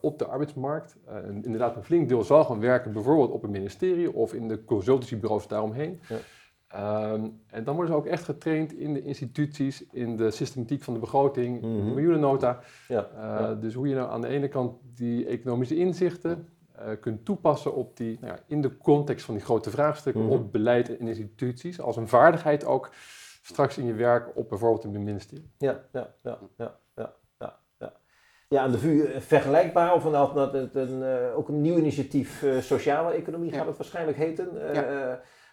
op de arbeidsmarkt. En inderdaad, een flink deel zal gaan werken, bijvoorbeeld op een ministerie of in de consultancybureaus daaromheen. Ja. Ehm, en dan worden ze ook echt getraind in de instituties, in de systematiek van de begroting, in Mhm. de miljoenennota. Ja, Eh, ja. Dus hoe je nou aan de ene kant die economische inzichten eh, kunt toepassen op die, nou ja, in de context van die grote vraagstukken, Mhm. op beleid en instituties, als een vaardigheid ook straks in je werk op bijvoorbeeld een ministerie. Ja, ja, ja, ja, ja, ja, aan de VU eh, vergelijkbaar, of een, dat het een, eh, ook een nieuw initiatief eh, sociale economie gaat het waarschijnlijk heten.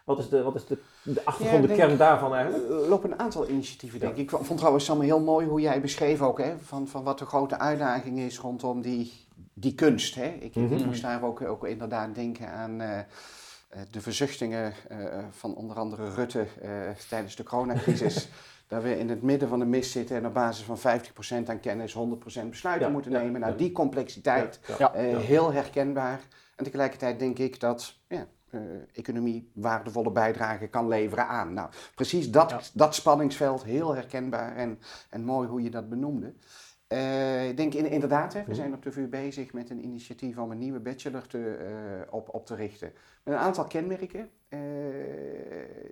Eh, eh, wat is de, wat is de, de achtergrond, Ja, de kern daarvan eigenlijk? Er lopen een aantal initiatieven, denk ik. Ik vond trouwens Samme heel mooi hoe jij beschreef ook, hè, van, van wat de grote uitdaging is rondom die, die kunst. Hè. Ik, ik Mhm. moest daar ook, ook inderdaad denken aan eh, eh, de verzuchtingen eh, van onder andere Rutte eh, tijdens de coronacrisis. dat we in het midden van de mist zitten en op basis van 50% aan kennis 100% besluiten Ja, moeten ja, nemen. Nou, ja. die complexiteit, eh, ja. heel herkenbaar. En tegelijkertijd denk ik dat eh, economie waardevolle bijdrage kan leveren aan. Nou, precies dat, Ja. dat spanningsveld, heel herkenbaar en, en mooi hoe je dat benoemde. Eh, ik denk in, inderdaad, hè, we zijn op de VU bezig met een initiatief om een nieuwe bachelor te, eh, op, op te richten. Met een aantal kenmerken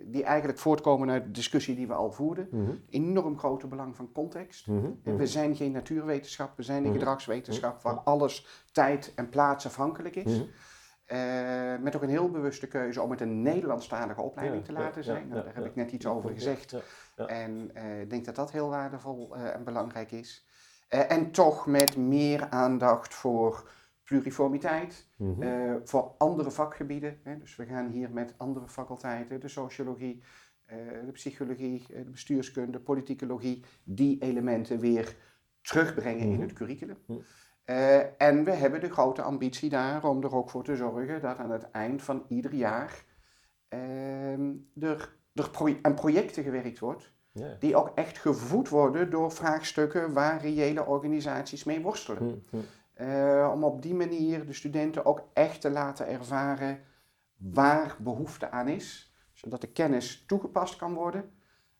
die eigenlijk voortkomen uit de discussie die we al voerden. Mhm. Enorm grote belang van context. Mhm. We zijn geen natuurwetenschap, we zijn een Mhm. gedragswetenschap waar alles tijd en plaats afhankelijk is. Eh, met ook een heel bewuste keuze om het een Nederlandstalige opleiding Ja, te laten ja, zijn. Nou, daar heb ik net iets over gezegd. En eh, ik denk dat dat heel waardevol eh, en belangrijk is. En toch met meer aandacht voor pluriformiteit, eh, voor andere vakgebieden. Hè. Dus we gaan hier met andere faculteiten, de sociologie, de psychologie, de bestuurskunde, politicologie, die elementen weer terugbrengen in Mhm. het curriculum. Eh, en we hebben de grote ambitie daar om er ook voor te zorgen dat aan het eind van ieder jaar ehm, er, er pro- aan projecten gewerkt wordt Ja. die ook echt gevoed worden door vraagstukken waar reële organisaties mee worstelen. Mhm. Mhm. Eh, om op die manier de studenten ook echt te laten ervaren waar behoefte aan is, zodat de kennis toegepast kan worden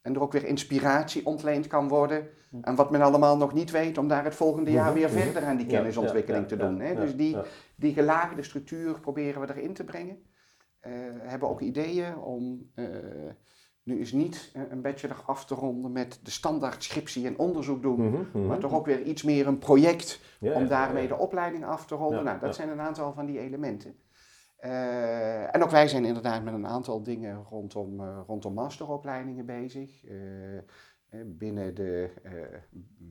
en er ook weer inspiratie ontleend kan worden. En wat men allemaal nog niet weet, om daar het volgende jaar weer Mhm. verder aan die kennisontwikkeling te doen. Hè? Dus die, die gelaagde structuur proberen we erin te brengen. We hebben ook ideeën om eh, nu is niet eh, een bachelor af te ronden met de standaard scriptie en onderzoek doen, Mhm. Mhm. maar toch ook weer iets meer een project Ja, om daarmee ja. de opleiding af te ronden. Nou, dat zijn een aantal van die elementen. En ook wij zijn inderdaad met een aantal dingen rondom, rondom masteropleidingen bezig. Binnen de eh,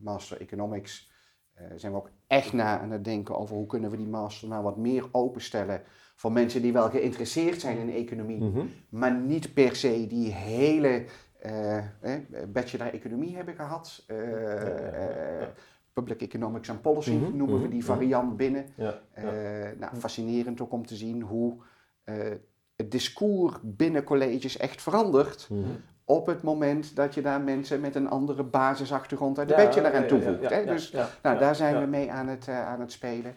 Master Economics eh, zijn we ook echt na aan het denken over hoe kunnen we die master nou wat meer openstellen voor mensen die wel geïnteresseerd zijn in economie, Mhm. maar niet per se die hele eh, eh, bachelor economie hebben gehad. Eh, ja, eh, ja. Public Economics and Policy Mhm, noemen we mhm, die variant binnen. Ja. nou, fascinerend ook om te zien hoe het discours binnen colleges echt verandert. Op het moment dat je daar mensen met een andere basisachtergrond uit de Ja, bachelor aan toevoegt. hè? Dus nou, daar zijn we mee aan het, eh, aan het spelen.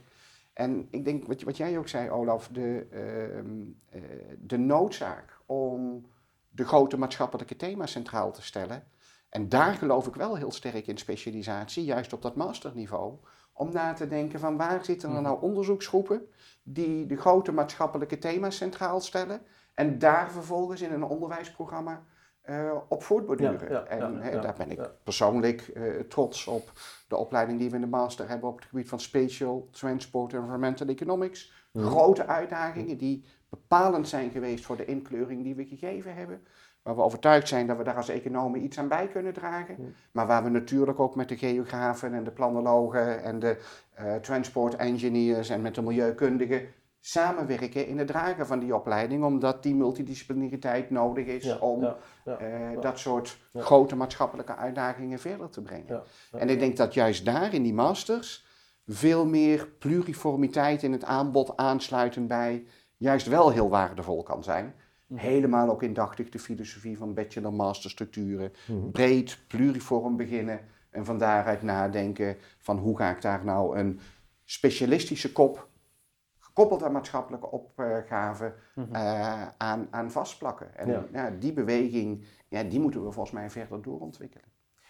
En ik denk, wat, wat jij ook zei, Olaf, de, ehm, eh, de noodzaak om de grote maatschappelijke thema's centraal te stellen. En daar geloof ik wel heel sterk in specialisatie, juist op dat masterniveau. Om na te denken van waar zitten er nou onderzoeksgroepen die de grote maatschappelijke thema's centraal stellen. En daar vervolgens in een onderwijsprogramma eh, op voortborduren. Ja, ja, en ja, daar ben ik persoonlijk eh, trots op de opleiding die we in de master hebben op het gebied van Spatial, Transport en Environmental Economics. Mhm. Grote uitdagingen die bepalend zijn geweest voor de inkleuring die we gegeven hebben. Waar we overtuigd zijn dat we daar als economen iets aan bij kunnen dragen. Mhm. Maar waar we natuurlijk ook met de geografen en de planologen en de eh, transport engineers en met de milieukundigen samenwerken in het dragen van die opleiding. Omdat die multidisciplinariteit nodig is Ja, om ja, ja, eh, dat soort grote maatschappelijke uitdagingen verder te brengen. En ik denk dat juist daar in die masters veel meer pluriformiteit in het aanbod aansluitend bij juist wel heel waardevol kan zijn. Helemaal ook indachtig de filosofie van bachelor-master structuren. Mhm. Breed, pluriform beginnen en van daaruit nadenken van hoe ga ik daar nou een specialistische kop, gekoppeld aan maatschappelijke opgaven, eh, aan, aan vastplakken. En Ja. ja, die beweging, ja, die moeten we volgens mij verder doorontwikkelen.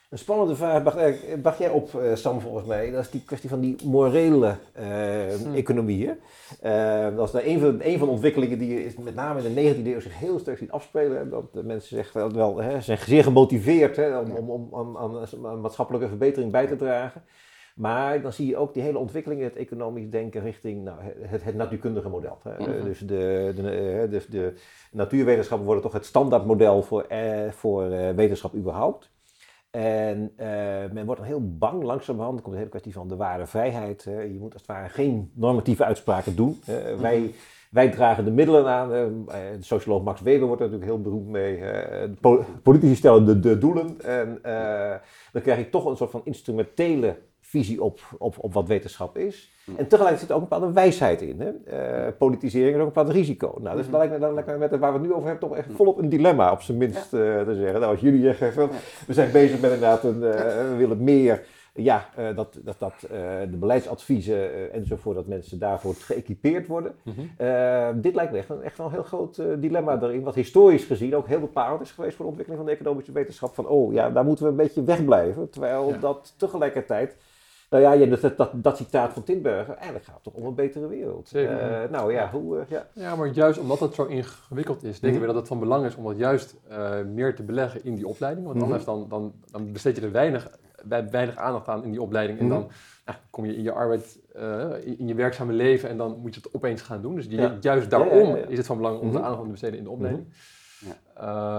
Een spannende vraag bracht, bracht jij op, eh, Sam, volgens mij. Dat is die kwestie van die morele eh, economie. Hè? Eh, dat is nou een, van, een van de ontwikkelingen die je met name in de 19e eeuw zich heel sterk ziet afspelen. Dat de mensen zich wel, wel hè, zijn zeer gemotiveerd hè, om, om, om, om aan, aan maatschappelijke verbetering bij te dragen. Maar dan zie je ook die hele ontwikkeling in het economisch denken richting nou, het, het natuurkundige model. Hè. Mhm. Dus de, de, eh, de, de natuurwetenschappen worden toch het standaardmodel voor, eh, voor eh, wetenschap überhaupt. En eh, men wordt dan heel bang langzamerhand. Er komt een hele kwestie van de ware vrijheid. hè. je moet als het ware geen normatieve uitspraken doen. hè. wij, wij dragen de middelen aan. eh, de socioloog Max Weber wordt er natuurlijk heel beroemd mee. eh, de po- politici stellen de, de doelen. En eh, dan krijg je toch een soort van instrumentele visie op, op, op wat wetenschap is. En tegelijkertijd zit er ook een bepaalde wijsheid in. Hè? Eh, politisering en ook een bepaald risico. Nou, dus dat lijkt me, dat lijkt me met waar we het nu over hebben toch echt volop een dilemma, op zijn minst eh, te zeggen. Nou, als jullie zeggen, van, we zijn bezig met inderdaad, een, eh, we willen meer, ja, dat, dat, dat de beleidsadviezen enzovoort, dat mensen daarvoor geëquipeerd worden. Eh, dit lijkt me echt, een, echt wel een heel groot dilemma erin, wat historisch gezien ook heel bepalend is geweest voor de ontwikkeling van de economische wetenschap. Van, oh ja, daar moeten we een beetje wegblijven. Terwijl Ja. dat tegelijkertijd Nou ja, je- dat, dat, dat citaat van Tinbergen, eigenlijk gaat het toch om een betere wereld. Zeker. Eh, nou ja, hoe... eh, ja. Ja, maar juist omdat het zo ingewikkeld is, denken Mhm. we dat het van belang is om dat juist eh, meer te beleggen in die opleiding. Want Mhm. anders dan, dan, dan besteed je er weinig, weinig aandacht aan in die opleiding. En Mhm. dan ja, kom je in je arbeid, eh, in, je werkzame leven en dan moet je het opeens gaan doen. Dus Ja. juist daarom ja, ja. is het van belang om Mhm. de aandacht te besteden in de opleiding. Ja.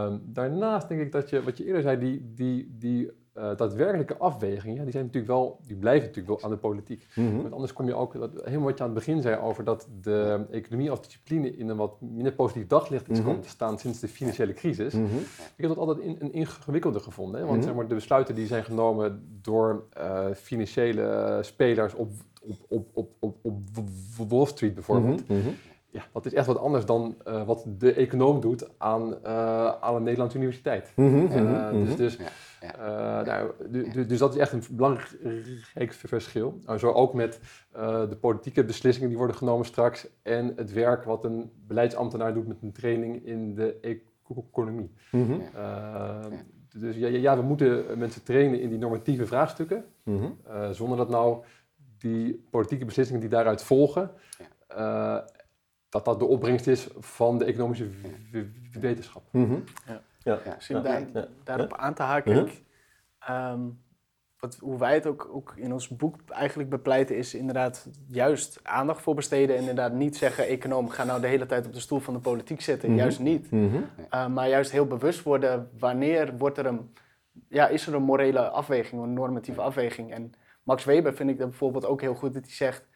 Ehm, daarnaast denk ik dat je, wat je eerder zei, die, die, die eh, daadwerkelijke afwegingen, ja, die, zijn natuurlijk wel, die blijven natuurlijk wel aan de politiek. Mhm. Want anders kom je ook, dat, helemaal wat je aan het begin zei over dat de economie als discipline in een wat minder positief daglicht is Mhm. komen te staan sinds de financiële crisis. Mhm. Ik heb dat altijd in, een ingewikkelder gevonden. Hè? Want Mhm. zeg maar, de besluiten die zijn genomen door eh, financiële spelers op, op, op, op, op, op Wall Street bijvoorbeeld. Ja, dat is echt wat anders dan eh, wat de econoom doet aan, eh, aan een Nederlandse universiteit. Dus, dus, Ja, ja. eh, nou, du- du- dus dat is echt een belangrijk verschil. Nou, zo ook met eh, de politieke beslissingen die worden genomen straks en het werk wat een beleidsambtenaar doet met een training in de economie. Mhm. Eh, Dus ja, ja, ja, we moeten mensen trainen in die normatieve vraagstukken, Mhm. eh, zonder dat nou die politieke beslissingen die daaruit volgen, eh, dat dat de opbrengst is van de economische wetenschap. Mhm. Ja. Ja. Misschien daar- Ja. daarop aan te haken. Ik, ehm, wat, hoe wij het ook, ook in ons boek eigenlijk bepleiten, is inderdaad juist aandacht voor besteden. En inderdaad niet zeggen, econoom, ga nou de hele tijd op de stoel van de politiek zitten. Mhm. Juist niet. Mhm. Uh, maar juist heel bewust worden wanneer wordt er een, ja, is er een morele afweging, een normatieve afweging. En Max Weber vind ik dat bijvoorbeeld ook heel goed dat hij zegt,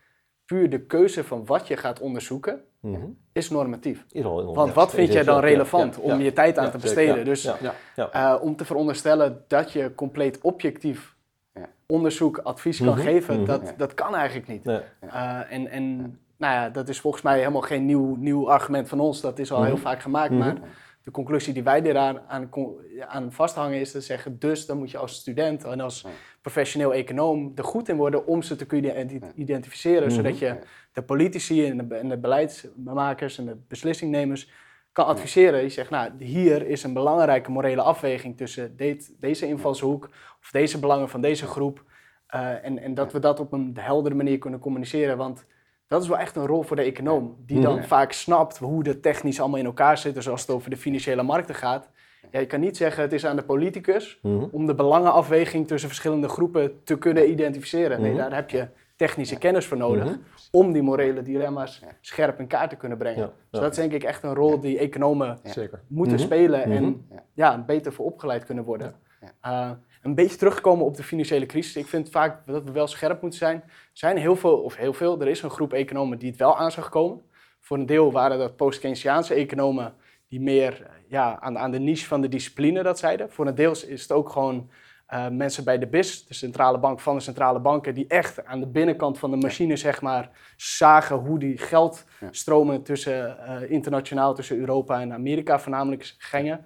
puur de keuze van wat je gaat onderzoeken Mhm. is normatief. Is al Want wat vind jij dan relevant om je tijd aan te besteden? Dus uh, om te veronderstellen dat je compleet objectief Ja. onderzoek, advies kan Mhm, geven, mhm. dat, dat kan eigenlijk niet. Nee. Uh, en en nou ja, dat is volgens mij helemaal geen nieuw, nieuw argument van ons. Dat is al heel vaak gemaakt. Maar de conclusie die wij eraan aan, aan vasthangen is te zeggen... dus dan moet je als student en als professioneel econoom er goed in worden... om ze te kunnen identi- identificeren. Mhm. Zodat je de politici en de, be- en de beleidsmakers en de beslissingnemers kan adviseren. Je zegt, nou, hier is een belangrijke morele afweging... tussen dit- deze invalshoek of deze belangen van deze groep... Uh, en, en dat we dat op een heldere manier kunnen communiceren. Want dat is wel echt een rol voor de econoom. Die dan vaak snapt hoe de technisch allemaal in elkaar zit. Dus als het over de financiële markten gaat. Ja, je kan niet zeggen het is aan de politicus Mhm. om de belangenafweging tussen verschillende groepen te kunnen identificeren. Nee, Mhm. daar heb je technische kennis voor nodig. Mhm. Om die morele dilemma's scherp in kaart te kunnen brengen. Ja, Dus dat is denk ik echt een rol die economen moeten spelen en. Ja. ja, beter voor opgeleid kunnen worden. Ja. Uh, een beetje terugkomen op de financiële crisis. Ik vind vaak dat we wel scherp moeten zijn. Er zijn heel veel, of heel veel, er is een groep economen die het wel aan zag komen. Voor een deel waren dat post-Keynesiaanse economen die meer eh, ja, aan, aan de niche van de discipline dat zeiden. Voor een deel is het ook gewoon uh, mensen bij de BIS, de centrale bank van de centrale banken, die echt aan de binnenkant van de machine zeg maar zagen hoe die geldstromen tussen uh, internationaal tussen Europa en Amerika voornamelijk gingen.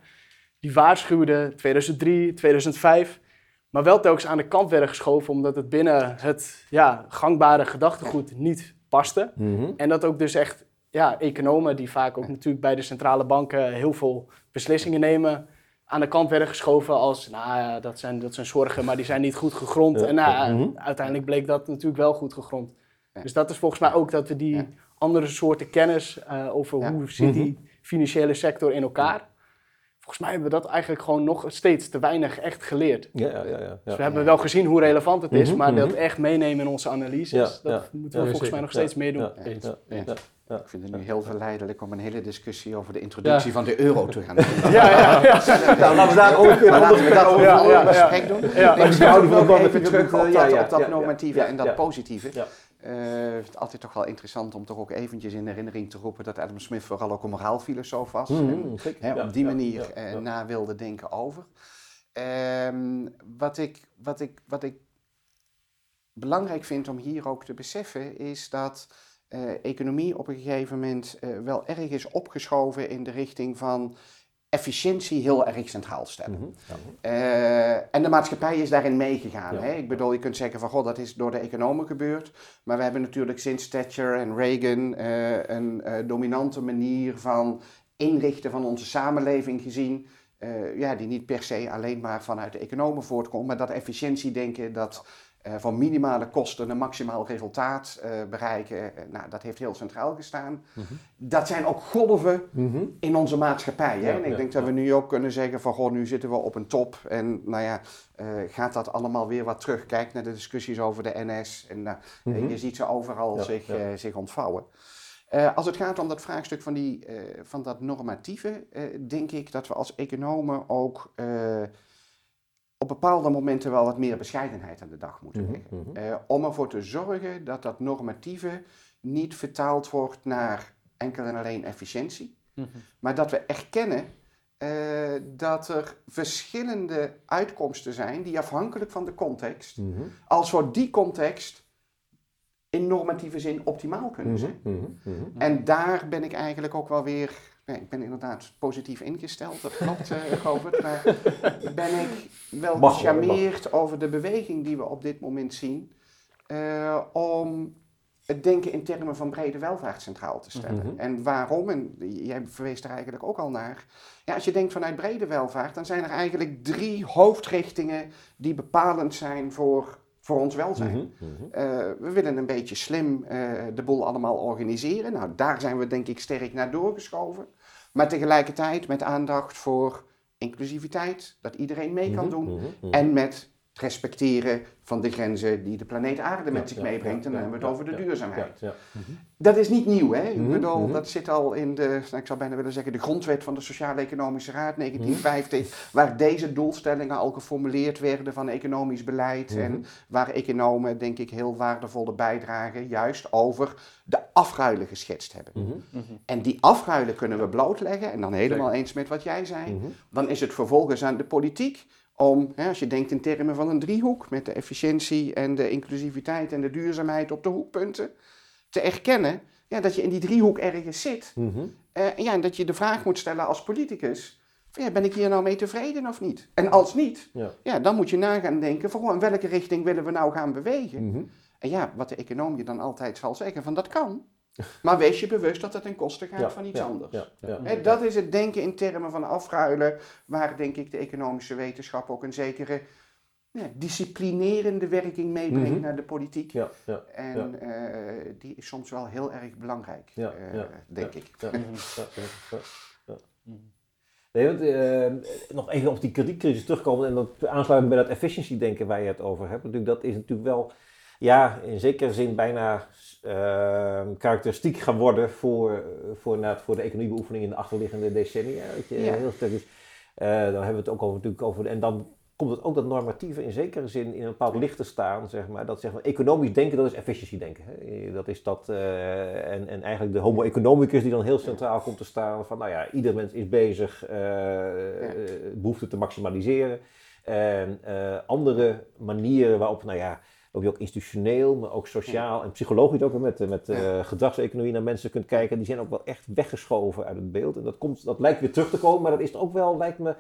Die waarschuwden 2003, 2005, maar wel telkens aan de kant werden geschoven omdat het binnen het ja, gangbare gedachtegoed niet paste. Mhm. En dat ook dus echt ja, economen die vaak ook natuurlijk bij de centrale banken heel veel beslissingen nemen, aan de kant werden geschoven als, nou ja, dat zijn, dat zijn zorgen, maar die zijn niet goed gegrond. Ja. En nou, Mhm. uiteindelijk bleek dat natuurlijk wel goed gegrond. Ja. Dus dat is volgens mij ook dat we die Ja. andere soorten kennis uh, over Ja. hoe zit die financiële sector in elkaar. Volgens mij hebben we dat eigenlijk gewoon nog steeds te weinig echt geleerd. Ja, ja, ja. ja, Dus we hebben wel gezien hoe relevant het is, Mhm, maar dat mhm. echt meenemen in onze analyses, Ja, dat ja. moeten Ja, we volgens zeker. mij nog Ja, steeds meer doen. ja, Eens. ja, Ja. ja, ja. Ik vind het nu heel verleidelijk om een hele discussie over de introductie van de euro te gaan doen. Ja, ja, ja. Nou, laten we daar ook laten we dat over een ander ja, ja. gesprek doen. Ja. Nee, ik We houden wat even we terug op dat, op dat normatieve en dat ja. positieve. Eh, het is altijd toch wel interessant om toch ook eventjes in herinnering te roepen dat Adam Smith vooral ook een moraalfilosoof was. En, zeker. hè, Ja, op die ja, manier ja, eh, ja. na wilde denken over. Ehm, wat, ik, wat, ik, wat ik belangrijk vind om hier ook te beseffen is dat eh, economie op een gegeven moment wel erg is opgeschoven in de richting van efficiëntie heel erg centraal stellen. Mhm, ja. Eh, en de maatschappij is daarin meegegaan. Ja. Hè? Ik bedoel, je kunt zeggen van, god, dat is door de economen gebeurd. Maar we hebben natuurlijk sinds Thatcher en Reagan eh, een eh, dominante manier van inrichten van onze samenleving gezien. ja, die niet per se alleen maar vanuit de economen voortkomt, maar dat efficiëntiedenken, dat eh, van minimale kosten een maximaal resultaat eh, bereiken. Eh, nou, dat heeft heel centraal gestaan. Mhm. Dat zijn ook golven in onze maatschappij. Hè? Ja, en ik ja, denk dat we nu ook kunnen zeggen van, goh, nu zitten we op een top. En nou ja, eh, gaat dat allemaal weer wat terug? Kijk naar de discussies over de NS. En eh, Mhm. je ziet ze overal zich, eh, zich ontvouwen. Eh, als het gaat om dat vraagstuk van, die, eh, van dat normatieve, eh, denk ik dat we als economen ook eh, op bepaalde momenten wel wat meer bescheidenheid aan de dag moeten Mhm, leggen. mhm. Eh, om ervoor te zorgen dat dat normatieve niet vertaald wordt naar enkel en alleen efficiëntie. Maar dat we erkennen eh, dat er verschillende uitkomsten zijn die afhankelijk van de context, Mhm. als voor die context in normatieve zin optimaal kunnen Mhm. zijn. Mhm. Mhm. En daar ben ik eigenlijk ook wel weer, nee, ik ben inderdaad positief ingesteld, dat klopt Govert, maar ben ik wel Mag gecharmeerd over de beweging die we op dit moment zien, eh, om het denken in termen van brede welvaart centraal te stellen. Mhm. En waarom, en jij verwees er eigenlijk ook al naar, ja, als je denkt vanuit brede welvaart, dan zijn er eigenlijk drie hoofdrichtingen die bepalend zijn voor, voor ons welzijn. Mhm. Mhm. Eh, we willen een beetje slim de boel allemaal organiseren. Nou, daar zijn we denk ik sterk naar doorgeschoven. Maar tegelijkertijd met aandacht voor inclusiviteit, dat iedereen mee kan Mhm. doen. Mhm. Mhm. En met het respecteren van de grenzen die de planeet aarde met Ja, zich ja, meebrengt. ja, en dan ja, hebben we het ja, over de ja, duurzaamheid. Ja, Dat is niet nieuw, hè? Ik Mhm, bedoel, mhm. dat zit al in de, nou, ik zou bijna willen zeggen, de grondwet van de Sociaal-Economische Raad 1950, waar deze doelstellingen al geformuleerd werden van economisch beleid Mhm. en waar economen, denk ik, heel waardevolle bijdragen juist over de afruilen geschetst hebben. Mhm. En die afruilen kunnen we blootleggen, en dan helemaal eens met wat jij zei, Mhm. dan is het vervolgens aan de politiek om, hè, als je denkt in termen van een driehoek, met de efficiëntie en de inclusiviteit en de duurzaamheid op de hoekpunten, te erkennen ja, dat je in die driehoek ergens zit. Mhm. Eh, en ja, en dat je de vraag moet stellen als politicus, van, ja, ben ik hier nou mee tevreden of niet? En als niet, Ja. ja, dan moet je na gaan denken van, in welke richting willen we nou gaan bewegen? Mhm. En ja, wat de econoom je dan altijd zal zeggen, van dat kan. Maar wees je bewust dat het ten koste gaat Ja, van iets ja, anders. Ja, dat is het denken in termen van afruilen, waar denk ik de economische wetenschap ook een zekere disciplinerende werking meebrengt Mhm. naar de politiek. Ja, ja, En eh, die is soms wel heel erg belangrijk, denk ik. Nee, want, nog even op die kredietcrisis terugkomen en dat aansluiten bij dat efficiency denken waar je het over hebt. Natuurlijk, dat is natuurlijk wel, ja, in zekere zin bijna eh, karakteristiek gaan worden voor, voor, voor de economiebeoefening in de achterliggende decennia. Dat je Ja. heel sterk is. Eh, dan hebben we het ook over, natuurlijk over, en dan komt het ook dat normatieve in zekere zin in een bepaald licht te staan, zeg maar. Dat zeg maar, economisch denken, dat is efficiency denken. Hè. Dat is dat, eh, en, en eigenlijk de homo economicus die dan heel centraal komt te staan van, nou ja, ieder mens is bezig eh eh, behoefte te maximaliseren. En eh, andere manieren waarop, nou ja, ook je ook institutioneel, maar ook sociaal en psychologisch ook met, eh, met eh, gedragseconomie naar mensen kunt kijken, die zijn ook wel echt weggeschoven uit het beeld. En dat, komt, dat lijkt weer terug te komen, maar dat is ook wel, lijkt me,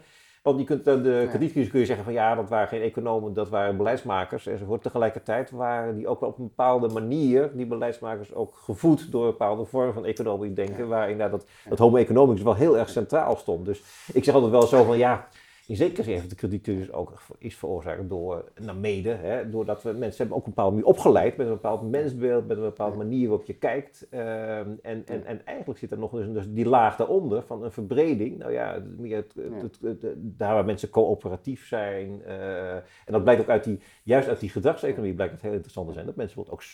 want je kunt eh, de kredietcrisis kun je zeggen van ja, dat waren geen economen, dat waren beleidsmakers enzovoort. Tegelijkertijd waren die ook wel op een bepaalde manier, die beleidsmakers ook gevoed door een bepaalde vorm van economisch denken, waarin daar dat, dat homo economicus wel heel erg centraal stond. Dus ik zeg altijd wel zo van ja, in zekere zin heeft de kredietcrisis ook is veroorzaakt door, nou mede, hè, doordat we mensen hebben ook een bepaalde manier opgeleid met een bepaald mensbeeld, met een bepaalde manier waarop je kijkt. Ehm, en, en, en eigenlijk zit er nog dus, dus die laag daaronder van een verbreding. Nou ja, het- het, het, daar waar mensen coöperatief zijn. eh, en dat blijkt ook uit die, juist uit die gedragseconomie blijkt het heel interessant te zijn. Dat mensen bijvoorbeeld ook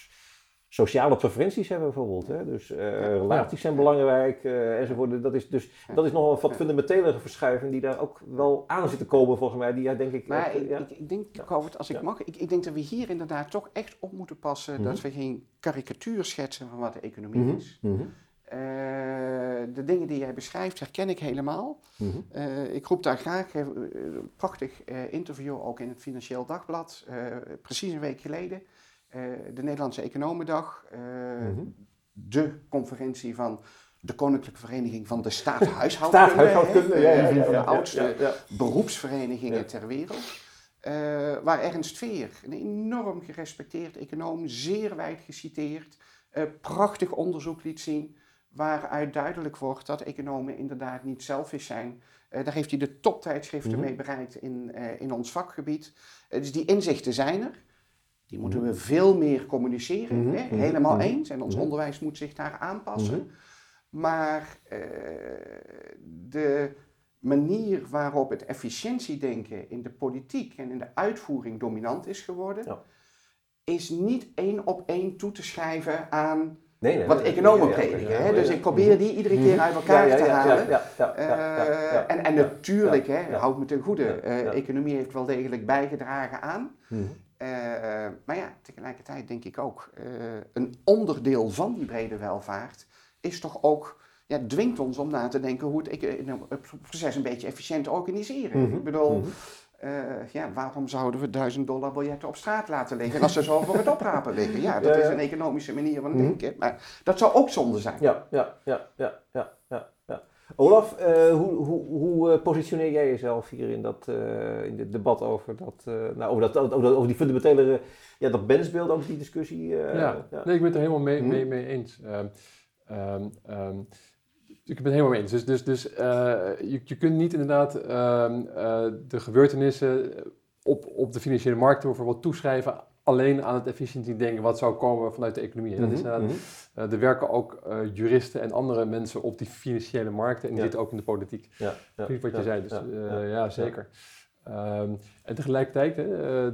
sociale preferenties hebben bijvoorbeeld. Hè? Dus eh, relaties zijn belangrijk eh, enzovoort. Dat is, dus, dat is nog een wat fundamentelere verschuiving die daar ook wel aan zit te komen volgens mij. Die ja, denk ik... Maar ook, ik, ja. ik, ik denk, Govert, als ik Ja. mag, ik, ik denk dat we hier inderdaad toch echt op moeten passen Mhm. dat we geen karikatuur schetsen van wat de economie Mhm, is. mhm, Eh, de dingen die jij beschrijft herken ik helemaal. mhm. Eh, ik roep daar graag, eh, een prachtig eh, interview ook in het Financieel Dagblad, eh, precies een week geleden. Eh, de Nederlandse Economendag, eh, Mhm. de conferentie van de Koninklijke Vereniging van de Staathuishoudkunde. Ja, ja, ja, van de oudste beroepsverenigingen ter wereld. Eh, waar Ernst Veer, een enorm gerespecteerd econoom, zeer wijd geciteerd, prachtig onderzoek liet zien. Waaruit duidelijk wordt dat economen inderdaad niet selfish zijn. Daar heeft hij de toptijdschriften Mhm. mee bereikt in, in ons vakgebied. Dus die inzichten zijn er. Die moeten we veel meer communiceren. Mhm, hè? mhm, Helemaal mhm, eens. En ons onderwijs moet zich daar aanpassen. Maar eh, de manier waarop het efficiëntiedenken in de politiek en in de uitvoering dominant is geworden, Ja. is niet één op één toe te schrijven aan Nee, nee, wat nee, economen prediken. hè? Dus ik probeer die iedere keer uit elkaar te halen. en, natuurlijk, hè, houd me ten goede, eh, economie heeft wel degelijk bijgedragen aan. Mhm. Eh, maar ja, tegelijkertijd denk ik ook, eh, een onderdeel van die brede welvaart is toch ook, ja, dwingt ons om na te denken hoe het, nou, het proces een beetje efficiënt organiseren. Mhm. Ik bedoel, Mhm. eh, ja, waarom zouden we duizend dollar biljetten op straat laten liggen als ze zo voor het oprapen liggen? Ja, dat Ja, ja. is een economische manier van Mhm. denken, maar dat zou ook zonde zijn. Ja, ja, ja, ja. ja. Olaf, eh, hoe, hoe, hoe eh, positioneer jij jezelf hier in, dat, eh, in dit debat over, dat, nou, over, dat, over, dat- over die fundamentele, ja, dat mensbeeld, ook die discussie? eh, ja. nee, ik ben het er helemaal mee, Mhm. mee, mee eens. Ehm, ehm, ehm, ik ben het helemaal mee eens. Dus, dus, dus je, je kunt niet inderdaad de gebeurtenissen op, op de financiële markten bijvoorbeeld toeschrijven alleen aan het efficiëntiedenken wat zou komen vanuit de economie. Dat is eh, er werken ook eh, juristen en andere mensen op die financiële markten en die Ja. zitten ook in de politiek. Ja, ja, Precies wat je zei, dus ja, zeker. Ehm, en tegelijkertijd, hè,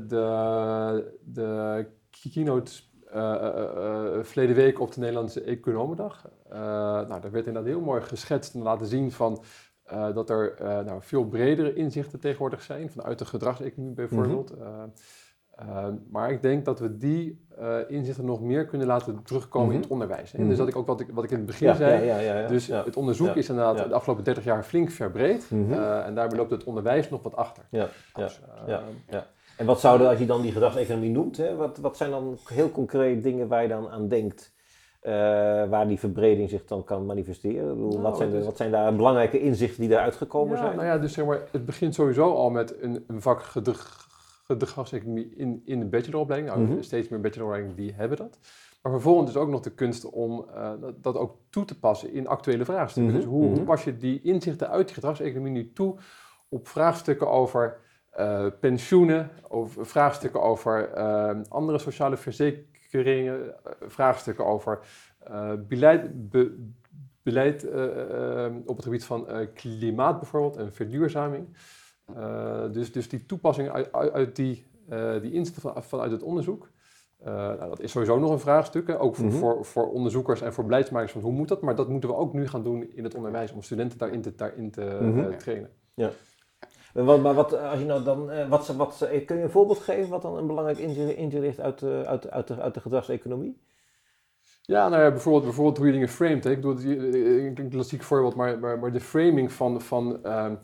de, de keynote eh, verleden week op de Nederlandse Economendag. nou, daar werd inderdaad heel mooi geschetst en laten zien van, dat er nou, veel bredere inzichten tegenwoordig zijn, vanuit de gedragseconomie bijvoorbeeld. Mhm. Eh, maar ik denk dat we die eh, inzichten nog meer kunnen laten terugkomen in Mhm. het onderwijs. Hè. Mhm. Dus dat ik ook wat ik, wat ik in het begin Ja, zei, ja, ja, dus het onderzoek is inderdaad de afgelopen 30 jaar flink verbreed. Mhm. Eh, en daarbij loopt het onderwijs nog wat achter. Ja, ja, Dus, eh, ja. En wat zouden, als je dan die gedragseconomie noemt, hè, wat, wat zijn dan heel concreet dingen waar je dan aan denkt, eh, waar die verbreding zich dan kan manifesteren? Ik bedoel, Nou, wat, zijn de, wat zijn daar belangrijke inzichten die daaruit gekomen ja, zijn? nou ja, dus zeg maar, het begint sowieso al met een, een vak gedrag, gedragseconomie in, in de bacheloropleiding. Nou, Mhm. Steeds meer bacheloropleidingen die hebben dat. Maar vervolgens is ook nog de kunst om eh, dat, ook toe te passen in actuele vraagstukken. Mhm, Dus hoe, mhm. hoe pas je die inzichten uit die gedragseconomie nu toe op vraagstukken over eh, pensioenen, over vraagstukken over eh, andere sociale verzekeringen, vraagstukken over beleid, be- beleid op het gebied van klimaat bijvoorbeeld en verduurzaming. Eh, dus, dus die toepassing uit, uit, uit die, eh, die inzichten van, vanuit het onderzoek. eh, nou, dat is sowieso nog een vraagstuk, hè, ook voor, Mhm. voor, voor onderzoekers en voor beleidsmakers van hoe moet dat, maar dat moeten we ook nu gaan doen in het onderwijs om studenten daarin te, daarin te Mhm. trainen. Maar wat, maar wat, als je nou dan, eh, wat, wat, kun je een voorbeeld geven wat dan een belangrijk inzicht ligt uit, de- uit, uit, de, uit de gedragseconomie? Ja, nou ja, bijvoorbeeld, bijvoorbeeld hoe je dingen framed. Hè. Ik bedoel, een klassiek voorbeeld, maar, maar, maar de framing van, van, ehm,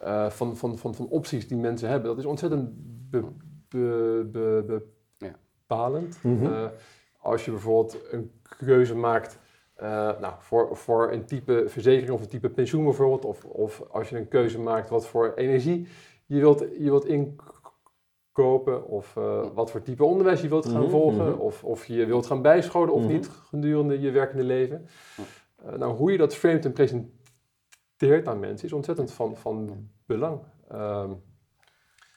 eh, van, van, van, van opties die mensen hebben, dat is ontzettend be, be, be- Ja. bepalend. Mhm. Eh, als je bijvoorbeeld een keuze maakt eh, nou, voor, voor een type verzekering of een type pensioen bijvoorbeeld, of, of als je een keuze maakt wat voor energie je wilt, je wilt inkopen, of eh, wat voor type onderwijs je wilt gaan Mhm, volgen, mhm. of, of je wilt gaan bijscholen of Mhm. niet gedurende je werkende leven. Eh, nou, hoe je dat framet en presenteert aan mensen is ontzettend van, van belang. Ehm,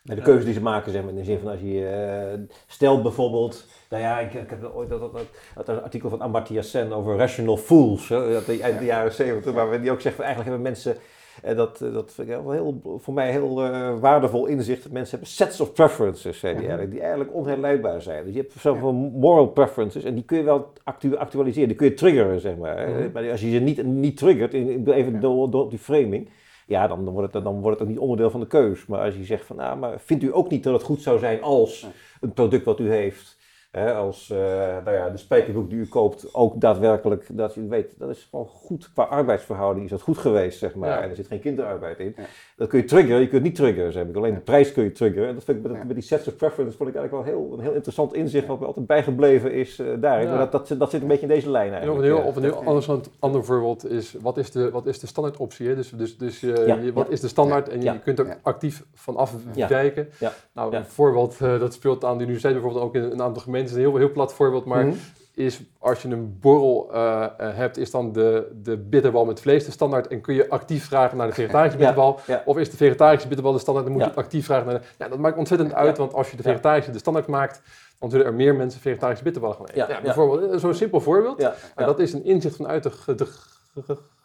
de keuze die ze maken, zeg maar, in de zin van als je eh, stelt bijvoorbeeld, nou ja, ik, ik heb ooit dat, dat, dat, dat artikel van Amartya Sen over rational fools, hè, dat die, eind de jaren 70, waar die ook zegt van eigenlijk hebben mensen, eh, dat, eh, dat vind ik wel heel, voor mij heel eh, waardevol inzicht, dat mensen hebben sets of preferences, zei die, eigenlijk, die eigenlijk onherleidbaar zijn. Dus je hebt zoveel moral preferences en die kun je wel actu- actualiseren, die kun je triggeren, zeg maar. Mhm. Maar als je ze niet, niet triggert, even door, door die framing, ja, dan wordt, het, dan wordt het ook niet onderdeel van de keus. Maar als je zegt van, nou, maar vindt u ook niet dat het goed zou zijn als een product wat u heeft, hè, als eh, nou ja, de spijkerbroek die u koopt, ook daadwerkelijk, dat u weet, dat is gewoon goed, qua arbeidsverhouding is dat goed geweest, zeg maar. Ja. En er zit geen kinderarbeid in. Ja. Dat kun je triggeren, je kunt niet triggeren, zeg ik. Alleen de prijs kun je triggeren. En dat vind ik met, die sets of preference vond ik eigenlijk wel heel, een heel interessant inzicht, wat me altijd bijgebleven is eh, daarin. Maar dat, dat, dat zit een beetje in deze lijn En of eigenlijk. een heel, of een heel ander, voorbeeld is, wat is de, wat is de standaardoptie? Hè? Dus, dus, dus eh, je- wat is de standaard? En je, je kunt er actief van afwijken. Nou, een voorbeeld, eh, dat speelt aan de universiteit bijvoorbeeld ook in een aantal gemeenten. Is een heel, heel plat voorbeeld, maar Mhm. is als je een borrel eh, eh, hebt, is dan de, de bitterbal met vlees de standaard en kun je actief vragen naar de vegetarische bitterbal? ja. Of is de vegetarische bitterbal de standaard en moet je actief vragen naar de... Ja, dat maakt ontzettend uit, want als je de vegetarische de standaard maakt, dan zullen er meer mensen vegetarische bitterballen gaan eten. Ja, bijvoorbeeld, eh, zo'n simpel voorbeeld. Ja. dat is een inzicht vanuit de,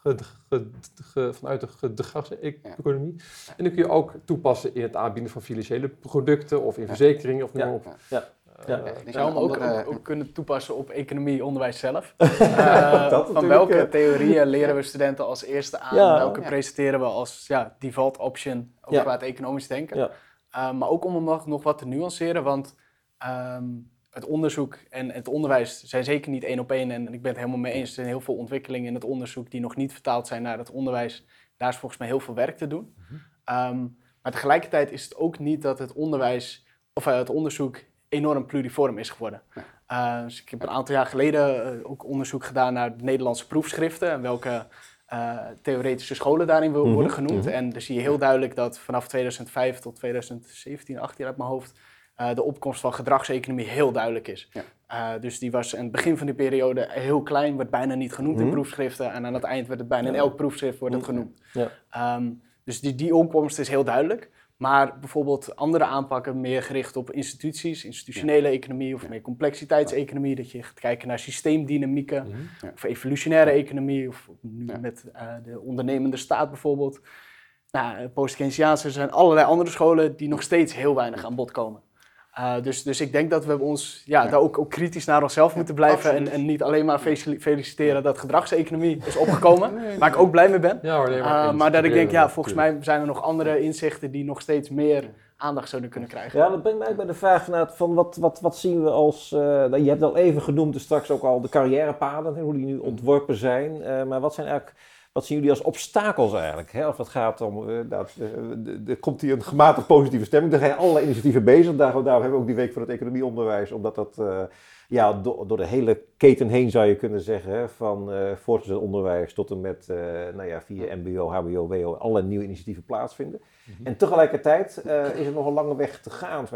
de, vanuit de gedragseconomie. En dan kun je ook toepassen in het aanbieden van financiële producten of in verzekeringen of noem maar Ja. op. Ja. Ja. Ik Ik zou hem ook, andere- ook, ook kunnen toepassen op economie, onderwijs zelf. Eh, Dat van welke eh. theorieën leren we studenten als eerste aan? Ja. welke Ja. presenteren we als ja, default option ook Ja. qua het economisch denken? Ja. Eh, maar ook om hem nog, nog wat te nuanceren, want ehm, het onderzoek en het onderwijs zijn zeker niet één op één. En ik ben het helemaal mee eens. Er zijn heel veel ontwikkelingen in het onderzoek die nog niet vertaald zijn naar het onderwijs. Daar is volgens mij heel veel werk te doen. Ehm, maar tegelijkertijd is het ook niet dat het onderwijs of eh, het onderzoek enorm pluriform is geworden. Uh, dus ik heb een aantal jaar geleden eh, ook onderzoek gedaan naar de Nederlandse proefschriften en welke eh, theoretische scholen daarin wo- Mhm, worden genoemd. mhm. En dan zie je heel duidelijk dat vanaf 2005 tot 2017, 18 uit mijn hoofd, eh, de opkomst van gedragseconomie heel duidelijk is. Ja. Eh, dus die was aan het begin van die periode heel klein, werd bijna niet genoemd in Mhm. proefschriften. En aan het eind werd het bijna in elk proefschrift wordt het genoemd. Ja. Ehm, dus die, die opkomst is heel duidelijk. Maar bijvoorbeeld andere aanpakken, meer gericht op instituties, institutionele economie of meer complexiteitseconomie, dat je gaat kijken naar systeemdynamieken, Mhm. Ja. of evolutionaire economie, of nu Ja. met eh, de ondernemende staat bijvoorbeeld. Nou, post-Keynesiaanse, er zijn allerlei andere scholen die nog steeds heel weinig aan bod komen. Eh, dus, dus ik denk dat we ons ja, Ja. daar ook, ook kritisch naar onszelf moeten blijven en, en niet alleen maar fel- feliciteren dat gedragseconomie is opgekomen, Nee, waar ik ook blij mee ben. Ja, hoor, Uh, eens. maar dat ik denk, ja, volgens mij zijn er nog andere inzichten die nog steeds meer aandacht zouden kunnen krijgen. Ja, dat brengt mij ook bij de vraag vanuit van wat, wat, wat zien we als... eh, nou, je hebt al even genoemd, dus straks ook al de carrièrepaden, hoe die nu ontworpen zijn. Eh, maar wat zijn eigenlijk... Wat zien jullie als obstakels eigenlijk? Hè? Als het gaat om, eh, nou, eh, de- de- er komt hier een gematigd positieve stemming. Er zijn allerlei initiatieven bezig. Daarom, daarom hebben we ook die week van het economieonderwijs. Omdat dat eh, ja, door, door de hele keten heen zou je kunnen zeggen. Hè? Van eh voortgezet onderwijs tot en met eh, nou ja, via mbo, hbo, wo. Allerlei nieuwe initiatieven plaatsvinden. En tegelijkertijd eh, is er nog een lange weg te gaan.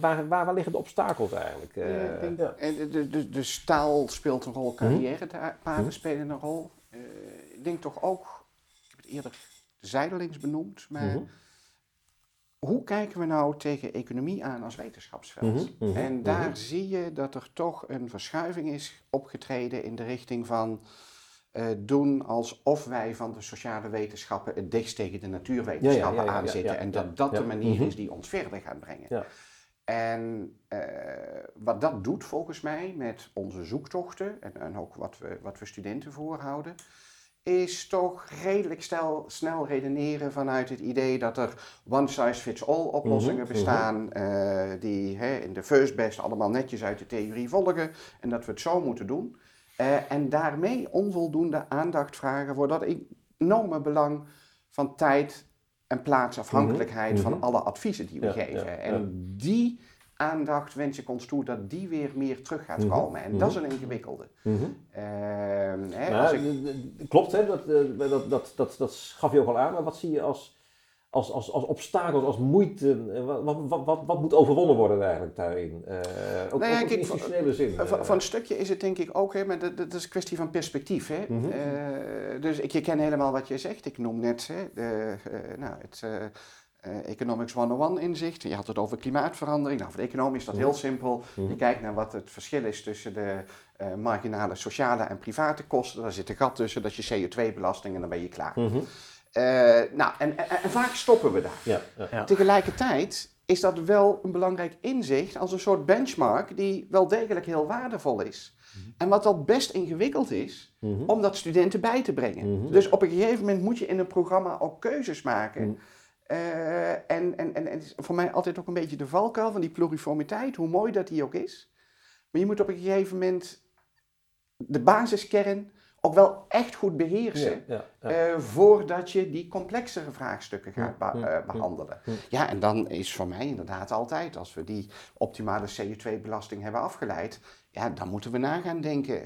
Waar, waar, waar liggen de obstakels eigenlijk? Eh, Ja, ik denk dat- en de, de, de, de staal speelt een rol, Mhm. spelen een rol. Ik denk toch ook, ik heb het eerder zijdelings benoemd, maar mhm, hoe kijken we nou tegen economie aan als wetenschapsveld? mhm, mhm, en daar zie je dat er toch een verschuiving is opgetreden in de richting van eh, doen alsof wij van de sociale wetenschappen het dichtst tegen de natuurwetenschappen Ja, ja, ja, ja, aanzitten. en dat dat de manier is die ons verder gaat brengen. Ja. En eh, wat dat doet volgens mij met onze zoektochten en, en ook wat we, wat we studenten voorhouden, is toch redelijk stel, snel redeneren vanuit het idee dat er one-size-fits-all oplossingen Mhm, bestaan, eh, die hè, in de first best allemaal netjes uit de theorie volgen en dat we het zo moeten doen. Eh, en daarmee onvoldoende aandacht vragen voor dat enorme belang van tijd en plaatsafhankelijkheid Mhm, van mhm. alle adviezen die we Ja, geven. ja, en ja. die aandacht wens ik ons toe dat die weer meer terug gaat Mhm, komen. En mhm. dat is een ingewikkelde. mhm. Ehm, hè, Nou, als ik, klopt, hè? Dat, eh, dat, dat, dat, dat gaf je ook al aan. Maar wat zie je als, als, als, als obstakels, als moeite? eh, Wat, wat, wat, wat, moet overwonnen worden eigenlijk daarin? Eh, ook, Nou ja, ook in kijk, institutionele zin. Van, eh. van een stukje is het denk ik ook, hè, maar dat, dat is een kwestie van perspectief. Hè? Mhm. Eh, dus ik herken helemaal wat je zegt. Ik noem net hè, de, eh, nou, het eh, eh, Economics 101 inzicht. Je had het over klimaatverandering. Nou, voor de economie is dat heel simpel. Mhm. Je kijkt naar wat het verschil is tussen de eh, marginale sociale en private kosten. Daar zit een gat tussen, dat is je CO2-belasting en dan ben je klaar. Mhm. Eh, nou, en, en, en vaak stoppen we daar. Ja, ja. Ja. Tegelijkertijd is dat wel een belangrijk inzicht als een soort benchmark die wel degelijk heel waardevol is. En wat al best ingewikkeld is Mhm. om dat studenten bij te brengen. Mhm. Dus op een gegeven moment moet je in een programma ook keuzes maken. Mhm. Eh, en, en, en, en het is voor mij altijd ook een beetje de valkuil van die pluriformiteit, hoe mooi dat die ook is. Maar je moet op een gegeven moment de basiskern ook wel echt goed beheersen. Ja, ja, ja. Eh, voordat je die complexere vraagstukken gaat be- eh, behandelen. Ja. En dan is voor mij inderdaad altijd, als we die optimale CO2-belasting hebben afgeleid, ja, dan moeten we na gaan denken.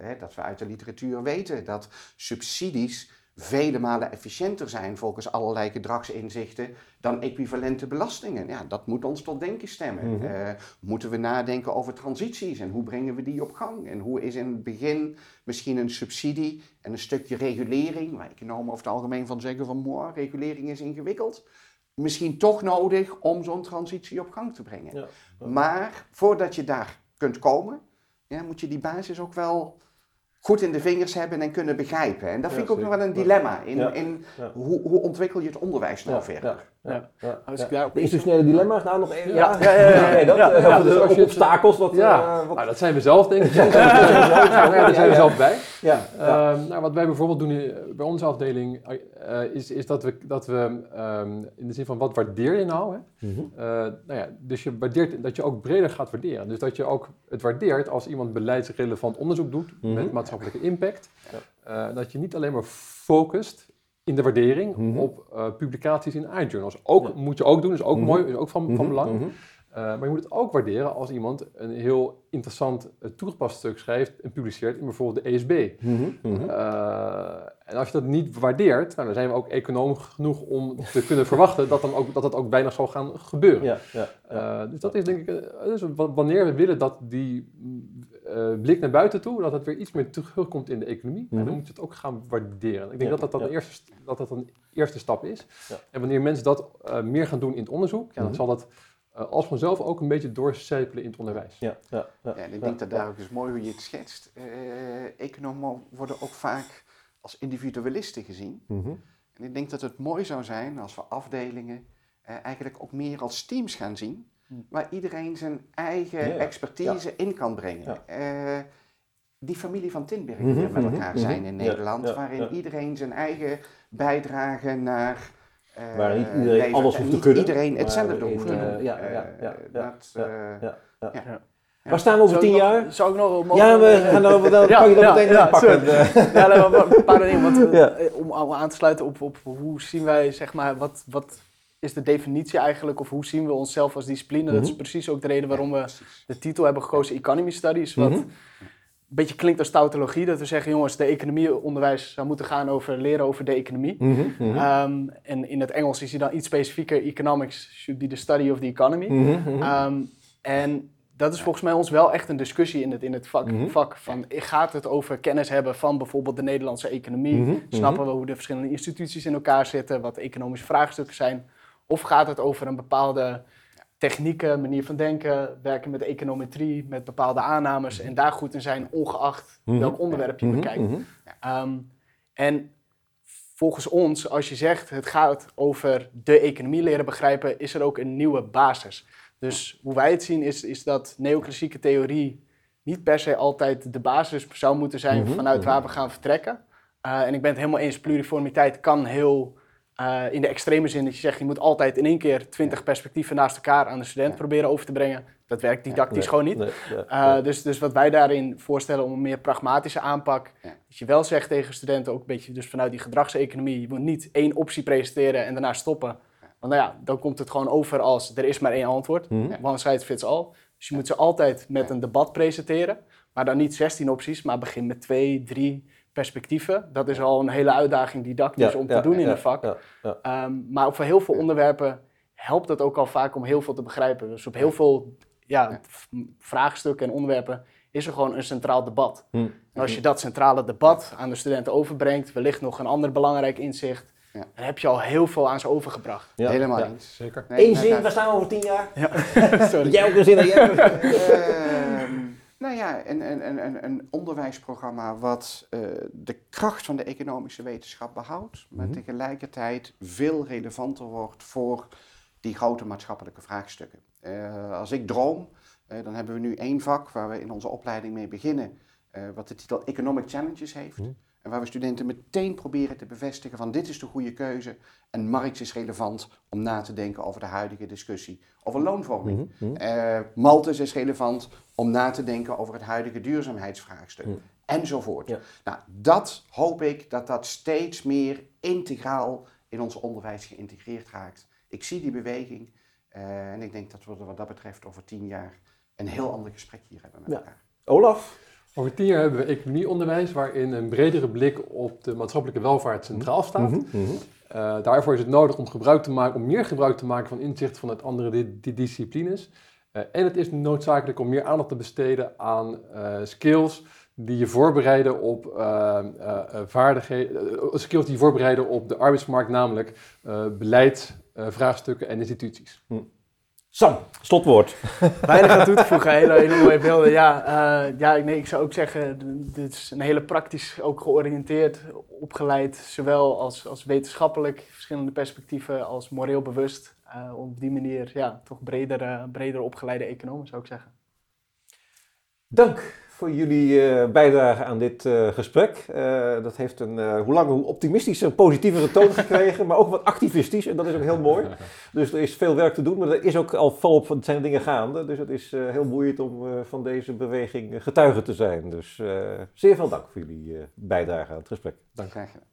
hè, dat we uit de literatuur weten dat subsidies vele malen efficiënter zijn volgens allerlei gedragsinzichten dan equivalente belastingen. Ja, dat moet ons tot denken stemmen. Mhm. Eh, moeten we nadenken over transities en hoe brengen we die op gang? En hoe is in het begin misschien een subsidie en een stukje regulering, waar economen over het algemeen van zeggen van mooi, regulering is ingewikkeld, misschien toch nodig om zo'n transitie op gang te brengen. Ja. Maar voordat je daar kunt komen, ja, moet je die basis ook wel goed in de vingers hebben en kunnen begrijpen. En dat vind ik ook nog wel een dilemma. In, in hoe, hoe ontwikkel je het onderwijs nou verder? Ja, ja, ja, Als ja. ik daarop- De institutionele dilemma's, nou nog even. Ja, ja, ja, ja, ja. Nee, dat, Ja, eh, ja, de dus als je- obstakels, wat... Ja, eh, wat nou, dat zijn we zelf denk ik. Ja, daar zijn we zelf bij. ja, ja. Ehm, nou, wat wij bijvoorbeeld doen bij onze afdeling eh, is, is dat we, dat we ehm, in de zin van wat waardeer je nou? Hè? Mhm. Eh, nou ja, dus je waardeert dat je ook breder gaat waarderen. Dus dat je ook het waardeert als iemand beleidsrelevant onderzoek doet Mhm. met maatschappelijke impact. Eh, dat je niet alleen maar focust in de waardering Mhm. op eh, publicaties in iJournals. Ook Ja. moet je ook doen, is ook Mhm. mooi, is ook van, van Mhm, belang. Eh, maar je moet het ook waarderen als iemand een heel interessant uh, toegepast stuk schrijft en publiceert in bijvoorbeeld de ESB. En als je dat niet waardeert, nou, dan zijn we ook econoom genoeg om te kunnen verwachten dat, dan ook, dat het ook bijna zal gaan gebeuren. Ja, ja, dus dat is denk ik, dus wanneer we willen dat die uh, blik naar buiten toe, dat het weer iets meer terugkomt in de economie, Mhm. dan moet je het ook gaan waarderen. Ik denk Ja, dat, dat, dan ja. een eerste, dat dat een eerste stap is. Ja. En wanneer mensen dat uh, meer gaan doen in het onderzoek, ja, dan Mhm. zal dat uh, als vanzelf ook een beetje doorcijpelen in het onderwijs. Ja, ja, ja. Ja, en ik Ja, denk dat daar ook is mooi hoe je het schetst. Eh, economen worden ook vaak als individualisten gezien. Mhm. En ik denk dat het mooi zou zijn als we afdelingen eh, eigenlijk ook meer als teams gaan zien. Waar iedereen zijn eigen Ja, ja. expertise in kan brengen. Ja. Eh, die familie van Tinberg Mhm, die we met mhm, elkaar mhm. zijn in Ja, Nederland, ja, waarin ja. iedereen zijn eigen bijdrage naar. eh, Waar niet iedereen levert. alles hoeft te niet kunnen, iedereen hetzelfde in, hoeft te eh, doen. ja, ja, ja, ja, ja, ja, ja. ja. Waar staan we over Zou tien nog- jaar? Zou ik nog mogen- Ja, we gaan over, dan Ja, kan je dat ja, meteen ja, pakken. Ja, een paar dingen. Want, we- om, om aan te sluiten op, op hoe zien wij, zeg maar, wat, wat is de definitie eigenlijk? Of hoe zien we onszelf als discipline? Dat is Mhm. precies ook de reden waarom we de titel hebben gekozen Economy Studies. Wat Mhm. een beetje klinkt als tautologie. Dat we zeggen, jongens, de economieonderwijs zou moeten gaan over leren over de economie. Mhm. Ehm, en in het Engels is hij dan iets specifieker. Economics should be the study of the economy. Ehm, en dat is volgens mij ons wel echt een discussie in het, in het vak, vak. Van, gaat het over kennis hebben van bijvoorbeeld de Nederlandse economie? Snappen we hoe de verschillende instituties in elkaar zitten? Wat de economische vraagstukken zijn? Of gaat het over een bepaalde technieken, manier van denken, werken met econometrie, met bepaalde aannames en daar goed in zijn, ongeacht Mhm. welk onderwerp je Mhm, bekijkt? mhm. Ehm, en volgens ons, als je zegt het gaat over de economie leren begrijpen, is er ook een nieuwe basis. Dus hoe wij het zien is, is dat neoclassieke theorie niet per se altijd de basis zou moeten zijn vanuit waar we gaan vertrekken. Uh, en ik ben het helemaal eens, pluriformiteit kan heel uh, in de extreme zin dat je zegt je moet altijd in één keer twintig perspectieven naast elkaar aan de student Ja. proberen over te brengen. Dat werkt didactisch Nee, gewoon niet. nee, nee, Uh, nee. dus, dus wat wij daarin voorstellen om een meer pragmatische aanpak. Ja. Dat je wel zegt tegen studenten, ook een beetje dus vanuit die gedragseconomie. Je moet niet één optie presenteren en daarna stoppen. Want nou ja, dan komt het gewoon over als er is maar één antwoord. Mhm. One size fits all. Dus je moet ze altijd met een debat presenteren. Maar dan niet 16 opties, maar begin met twee, drie perspectieven. Dat is al een hele uitdaging didactisch Ja, om te ja, doen in ja, een vak. ja, ja. Ehm, maar voor heel veel onderwerpen helpt het ook al vaak om heel veel te begrijpen. Dus op heel veel ja, Ja. vraagstukken en onderwerpen is er gewoon een centraal debat. Hm. En als je dat centrale debat aan de studenten overbrengt, wellicht nog een ander belangrijk inzicht, Ja. dan heb je al heel veel aan ze overgebracht. Ja, Helemaal ja. eens. Zeker. Nee, Eén zin, waar staan we over tien jaar? Sorry. Jij ook een zin? Jij ook een zin? Ehm, nou ja, een, een, een, een, onderwijsprogramma wat eh, de kracht van de economische wetenschap behoudt, maar Mhm. tegelijkertijd veel relevanter wordt voor die grote maatschappelijke vraagstukken. Eh, als ik droom, eh, dan hebben we nu één vak waar we in onze opleiding mee beginnen, wat de titel Economic Challenges heeft. Mhm. En waar we studenten meteen proberen te bevestigen van dit is de goede keuze en Marx is relevant om na te denken over de huidige discussie over loonvorming. Mhm, mhm. Eh, Malthus is relevant om na te denken over het huidige duurzaamheidsvraagstuk. Hmm. Enzovoort. Ja. Nou, dat hoop ik dat dat steeds meer integraal in ons onderwijs geïntegreerd raakt. Ik zie die beweging eh, en ik denk dat we er wat dat betreft over tien jaar een heel ander gesprek hier hebben met Ja. elkaar. Olaf? Over tien jaar hebben we economieonderwijs, waarin een bredere blik op de maatschappelijke welvaart centraal staat. Mhm, mhm. Uh, daarvoor is het nodig om gebruik te maken, om meer gebruik te maken van inzichten vanuit andere di di disciplines. Uh, en het is noodzakelijk om meer aandacht te besteden aan uh, skills die je voorbereiden op vaardigheden, skills die je voorbereiden op de arbeidsmarkt, namelijk beleid, vraagstukken en instituties. Hm. Sam, slotwoord. Weinig aan toe te voegen, hele, hele mooie beelden. Ja, uh, ja nee, ik zou ook zeggen, dit is een hele praktisch ook georiënteerd, opgeleid, zowel als, als wetenschappelijk, verschillende perspectieven, als moreel bewust. Uh, op die manier, ja, toch breder, uh, breder opgeleide economen zou ik zeggen. Dank voor jullie uh, bijdrage aan dit uh, gesprek. Uh, dat heeft een hoe langer hoe optimistische, positievere toon gekregen, maar ook wat activistisch en dat is ook heel mooi. Dus er is veel werk te doen, maar er is ook al volop het zijn dingen gaande. Dus het is heel boeiend om van deze beweging getuige te zijn. Dus zeer veel dank voor jullie bijdrage aan het gesprek. Dank graag gedaan.